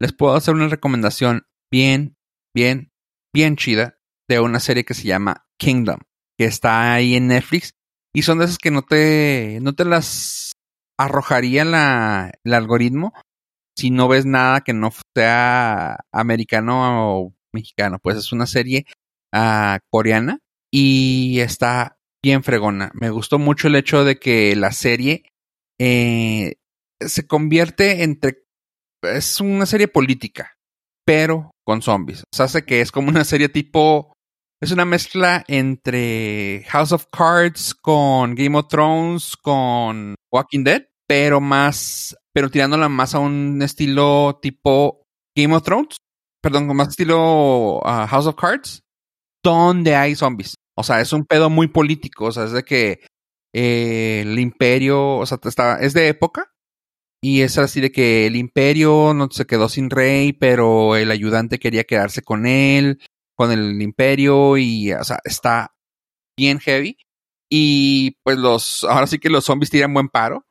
les puedo hacer una recomendación bien, bien, bien chida de una serie que se llama Kingdom. Que está ahí en Netflix. Y son de esas que no te, no te las arrojaría la, el algoritmo si no ves nada que no sea americano o mexicano. Pues es una serie ah, coreana y está bien fregona. Me gustó mucho el hecho de que la serie eh, se convierte entre... Es una serie política, pero con zombies. O sea, hace que es como una serie tipo... Es una mezcla entre House of Cards con Game of Thrones con Walking Dead, pero más, pero tirándola más a un estilo tipo Game of Thrones, perdón, más estilo uh, House of Cards, donde hay zombies. O sea, es un pedo muy político, o sea, es de que eh, el imperio, o sea, está, es de época, y es así de que el imperio no se quedó sin rey, pero el ayudante quería quedarse con él, con el imperio, y, o sea, está bien heavy. Y pues los, ahora sí que los zombies tiran buen paro.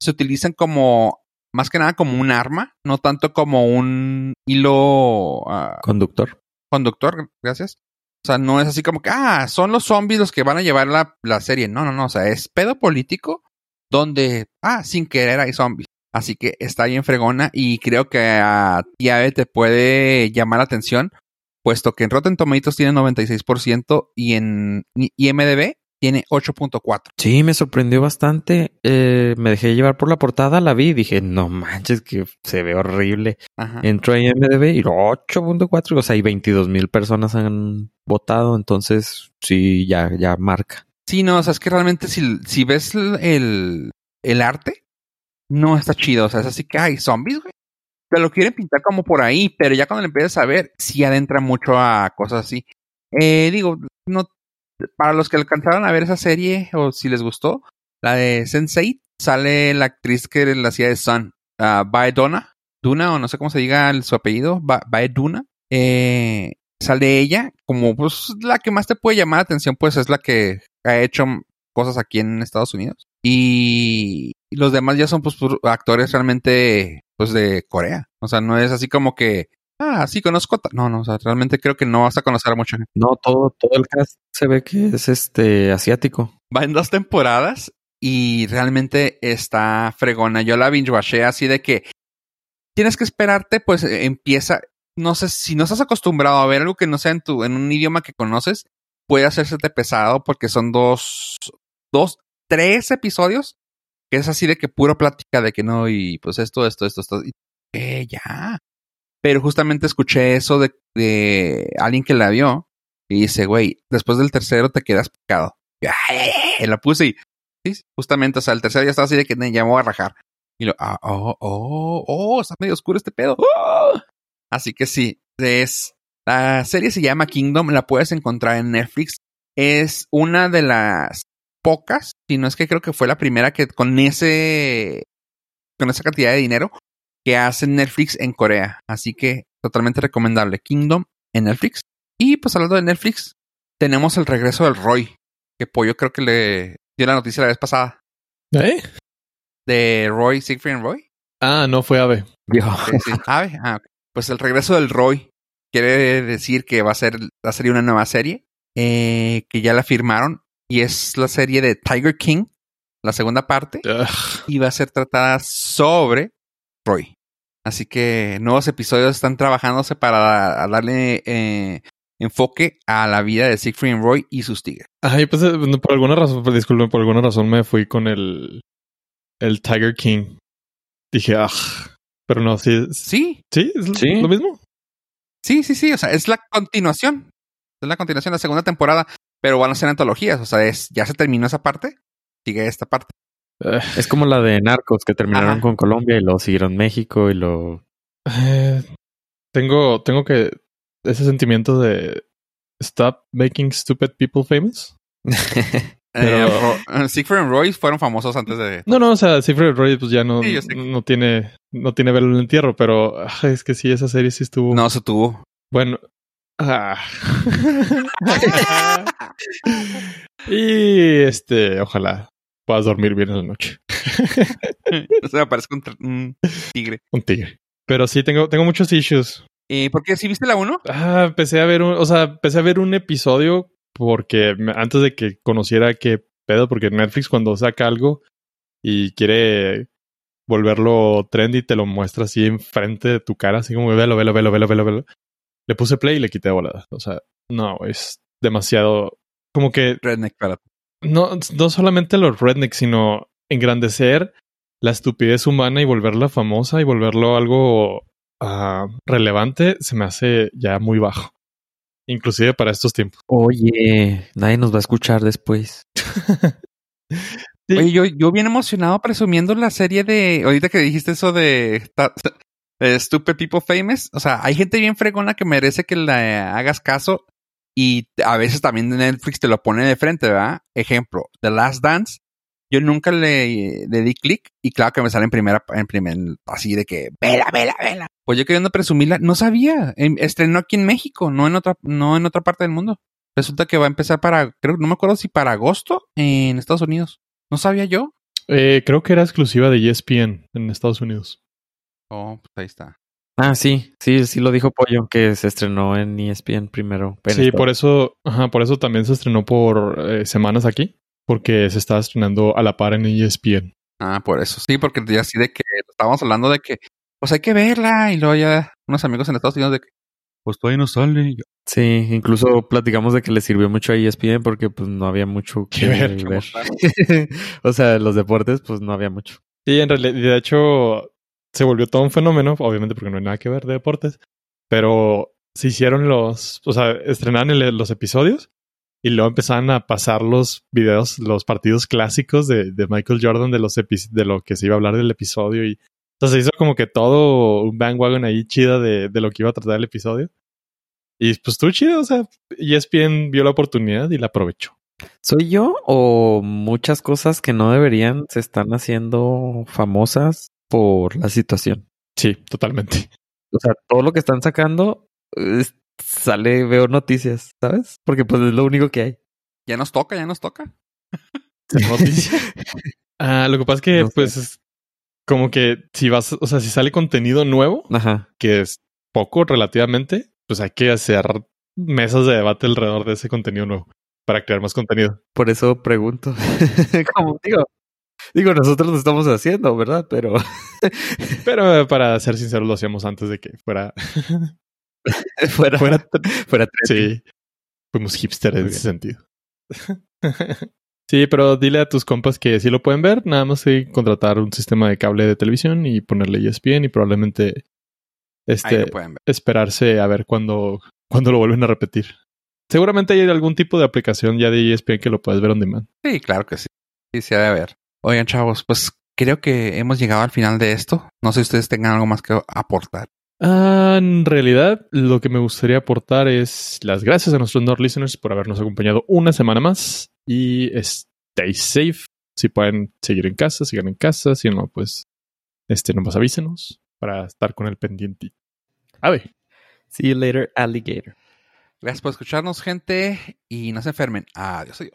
Se utilizan como, más que nada como un arma, no tanto como un hilo uh, conductor. Conductor, gracias. O sea, no es así como que, ah, son los zombies los que van a llevar la, la serie. No, no, no. O sea, es pedo político donde, ah, sin querer hay zombies. Así que está bien fregona y creo que a ti te puede llamar la atención, puesto que en Rotten Tomatoes tiene 96% y en IMDB tiene 8.4. Sí, me sorprendió bastante. Eh, me dejé llevar por la portada, la vi y dije, no manches, que se ve horrible. Ajá. Entró a IMDB y 8.4, o sea, y 22 mil personas han votado, entonces sí, ya, ya marca. Sí, no, o sea, es que realmente si, si ves el, el arte, no está chido. O sea, es así que hay zombies, güey. Te lo quieren pintar como por ahí, pero ya cuando le empiezas a ver, sí adentra mucho a cosas así. Eh, digo, no, para los que alcanzaron a ver esa serie, o si les gustó, la de Sensei, sale la actriz que la hacía de Sun, uh, Bae Dona, Duna, o no sé cómo se diga su apellido, ba Bae Duna. Eh, sale ella, como pues la que más te puede llamar la atención, pues es la que ha hecho cosas aquí en Estados Unidos. Y los demás ya son pues actores realmente pues de Corea. O sea, no es así como que ah, sí conozco. No, no, o sea, realmente creo que no vas a conocer a mucha gente. No, todo, todo el cast se ve que es este asiático. Va en dos temporadas y realmente está fregona. Yo la binge así de que tienes que esperarte, pues empieza. No sé si no estás acostumbrado a ver algo que no sea en tu, en un idioma que conoces, puede hacérsete pesado porque son dos, dos, tres episodios que es así de que puro plática de que no, y pues esto, esto, esto, esto, y ya. Pero justamente escuché eso de, de alguien que la vio y dice, güey, después del tercero te quedas picado. Y la puse y, justamente, o sea, el tercero ya estaba así de que me llamó a rajar. Y lo, ah, oh, oh, oh, está medio oscuro este pedo. Oh. Así que sí, es, la serie se llama Kingdom, la puedes encontrar en Netflix. Es una de las pocas, si no es que creo que fue la primera que con ese, con esa cantidad de dinero que hace Netflix en Corea. Así que totalmente recomendable. Kingdom en Netflix. Y pues hablando de Netflix, tenemos el regreso del Roy, que Pollo creo que le dio la noticia la vez pasada. ¿Eh? De Roy, Siegfried Roy. Ah, no fue Ave. Yo. Sí, sí. Ave. Ah, okay. Pues el regreso del Roy quiere decir que va a ser, va a ser una nueva serie, eh, que ya la firmaron y es la serie de Tiger King, la segunda parte, Ugh. y va a ser tratada sobre Roy. Así que nuevos episodios están trabajándose para darle eh, enfoque a la vida de Siegfried and Roy y sus tigres. Ay, pues eh, por alguna razón, pues, disculpen, por alguna razón me fui con el, el Tiger King. Dije, ah, pero no, sí. Sí, ¿Sí? ¿Es Sí. lo mismo? sí, sí, sí. O sea, es la continuación. Es la continuación de la segunda temporada. Pero van a ser antologías. O sea, es, ya se terminó esa parte. Sigue esta parte. Es como la de Narcos que terminaron Ajá. con Colombia y lo siguieron México y lo. eh, tengo, tengo que ese sentimiento de stop making stupid people famous. Pero- Eh, Ro- eh, Siegfried and Roy fueron famosos antes de. No, no, o sea, Cifre Roy pues ya no, Sí, no tiene, no tiene velo en el entierro, pero es que sí, esa serie sí estuvo. No se tuvo. Bueno. Ah. y este, ojalá puedas dormir bien en la noche. o sea, parece un, tigre. Un tigre. Pero sí, tengo, tengo muchos issues. ¿Y por qué? ¿Sí viste la 1? Ah, empecé a ver un, o sea, empecé a ver un episodio porque antes de que conociera qué pedo, porque Netflix cuando saca algo y quiere volverlo trendy, te lo muestra así enfrente de tu cara, así como velo, velo, velo, velo, velo, velo. Le puse play y le quité de volada. O sea, no, es demasiado. Como que Redneck, espérate. no, no solamente los rednecks, sino engrandecer la estupidez humana y volverla famosa y volverlo algo ah, relevante, se me hace ya muy bajo. Inclusive para estos tiempos. Oye, nadie nos va a escuchar después. Sí. Oye, yo, yo bien emocionado presumiendo la serie de. Ahorita que dijiste eso de. Stupid People Famous. O sea, hay gente bien fregona que merece que le hagas caso. Y a veces también Netflix te lo pone de frente, ¿verdad? Ejemplo, The Last Dance. Yo nunca le, di clic y claro que me sale en primera, en primer, así de que, vela, vela, vela. Pues yo queriendo presumirla, no sabía. Em, Estrenó aquí en México, no en otra, no en otra parte del mundo. Resulta que va a empezar para, creo, no me acuerdo si para agosto en Estados Unidos. No sabía yo. Eh, creo que era exclusiva de ESPN en Estados Unidos. Oh, pues ahí está. Ah, sí, sí, sí lo dijo Pollo, que se estrenó en ESPN primero. Sí, por eso, ajá, por eso también se estrenó por eh, semanas aquí, porque se estaba estrenando a la par en ESPN. Ah, por eso. Sí, porque ya así de que estábamos hablando de que, pues hay que verla. Y luego ya unos amigos en Estados Unidos de que, pues todavía no sale. Sí, incluso platicamos de que le sirvió mucho a ESPN porque pues no había mucho que ver, o sea, los deportes pues no había mucho. Sí, en realidad, de hecho, se volvió todo un fenómeno, obviamente porque no hay nada que ver de deportes, pero se hicieron los, o sea, estrenaron los episodios y luego empezaron a pasar los videos, los partidos clásicos de, de Michael Jordan de los de lo que se iba a hablar del episodio y o se hizo como que todo un bandwagon ahí chida de, de lo que iba a tratar el episodio. Y pues estuvo chido, o sea, ESPN vio la oportunidad y la aprovechó. ¿Soy yo o muchas cosas que no deberían se están haciendo famosas por la situación? Sí, totalmente. O sea, todo lo que están sacando es- sale, veo noticias, ¿sabes? Porque pues es lo único que hay. ya nos toca, ya nos toca. Noticia. Ah, lo que pasa es que, No pues, es como que si vas, o sea, si sale contenido nuevo, Ajá. que es poco relativamente, pues hay que hacer mesas de debate alrededor de ese contenido nuevo para crear más contenido. Por eso pregunto. Como digo, digo, nosotros lo estamos haciendo, ¿verdad? Pero Pero eh, para ser sinceros, lo hacíamos antes de que fuera. fuera, fuera sí. Fuimos hipster en ese sentido. sí, pero dile a tus compas que sí lo pueden ver, nada más que contratar un sistema de cable de televisión y ponerle ESPN y probablemente este esperarse a ver cuándo, cuándo lo vuelven a repetir. Seguramente hay algún tipo de aplicación ya de ESPN que lo puedes ver on demand. Sí, claro que sí. Sí, se ha de haber. Oigan, chavos, pues creo que hemos llegado al final de esto. No sé si ustedes tengan algo más que aportar. Ah, en realidad, lo que me gustaría aportar es las gracias a nuestros Nord listeners por habernos acompañado una semana más y stay safe. Si pueden seguir en casa, sigan en casa. Si no, pues, este, nomás avísenos para estar con el pendiente. A ver. See you later, alligator. Gracias por escucharnos, gente, y no se enfermen. Adiós, adiós.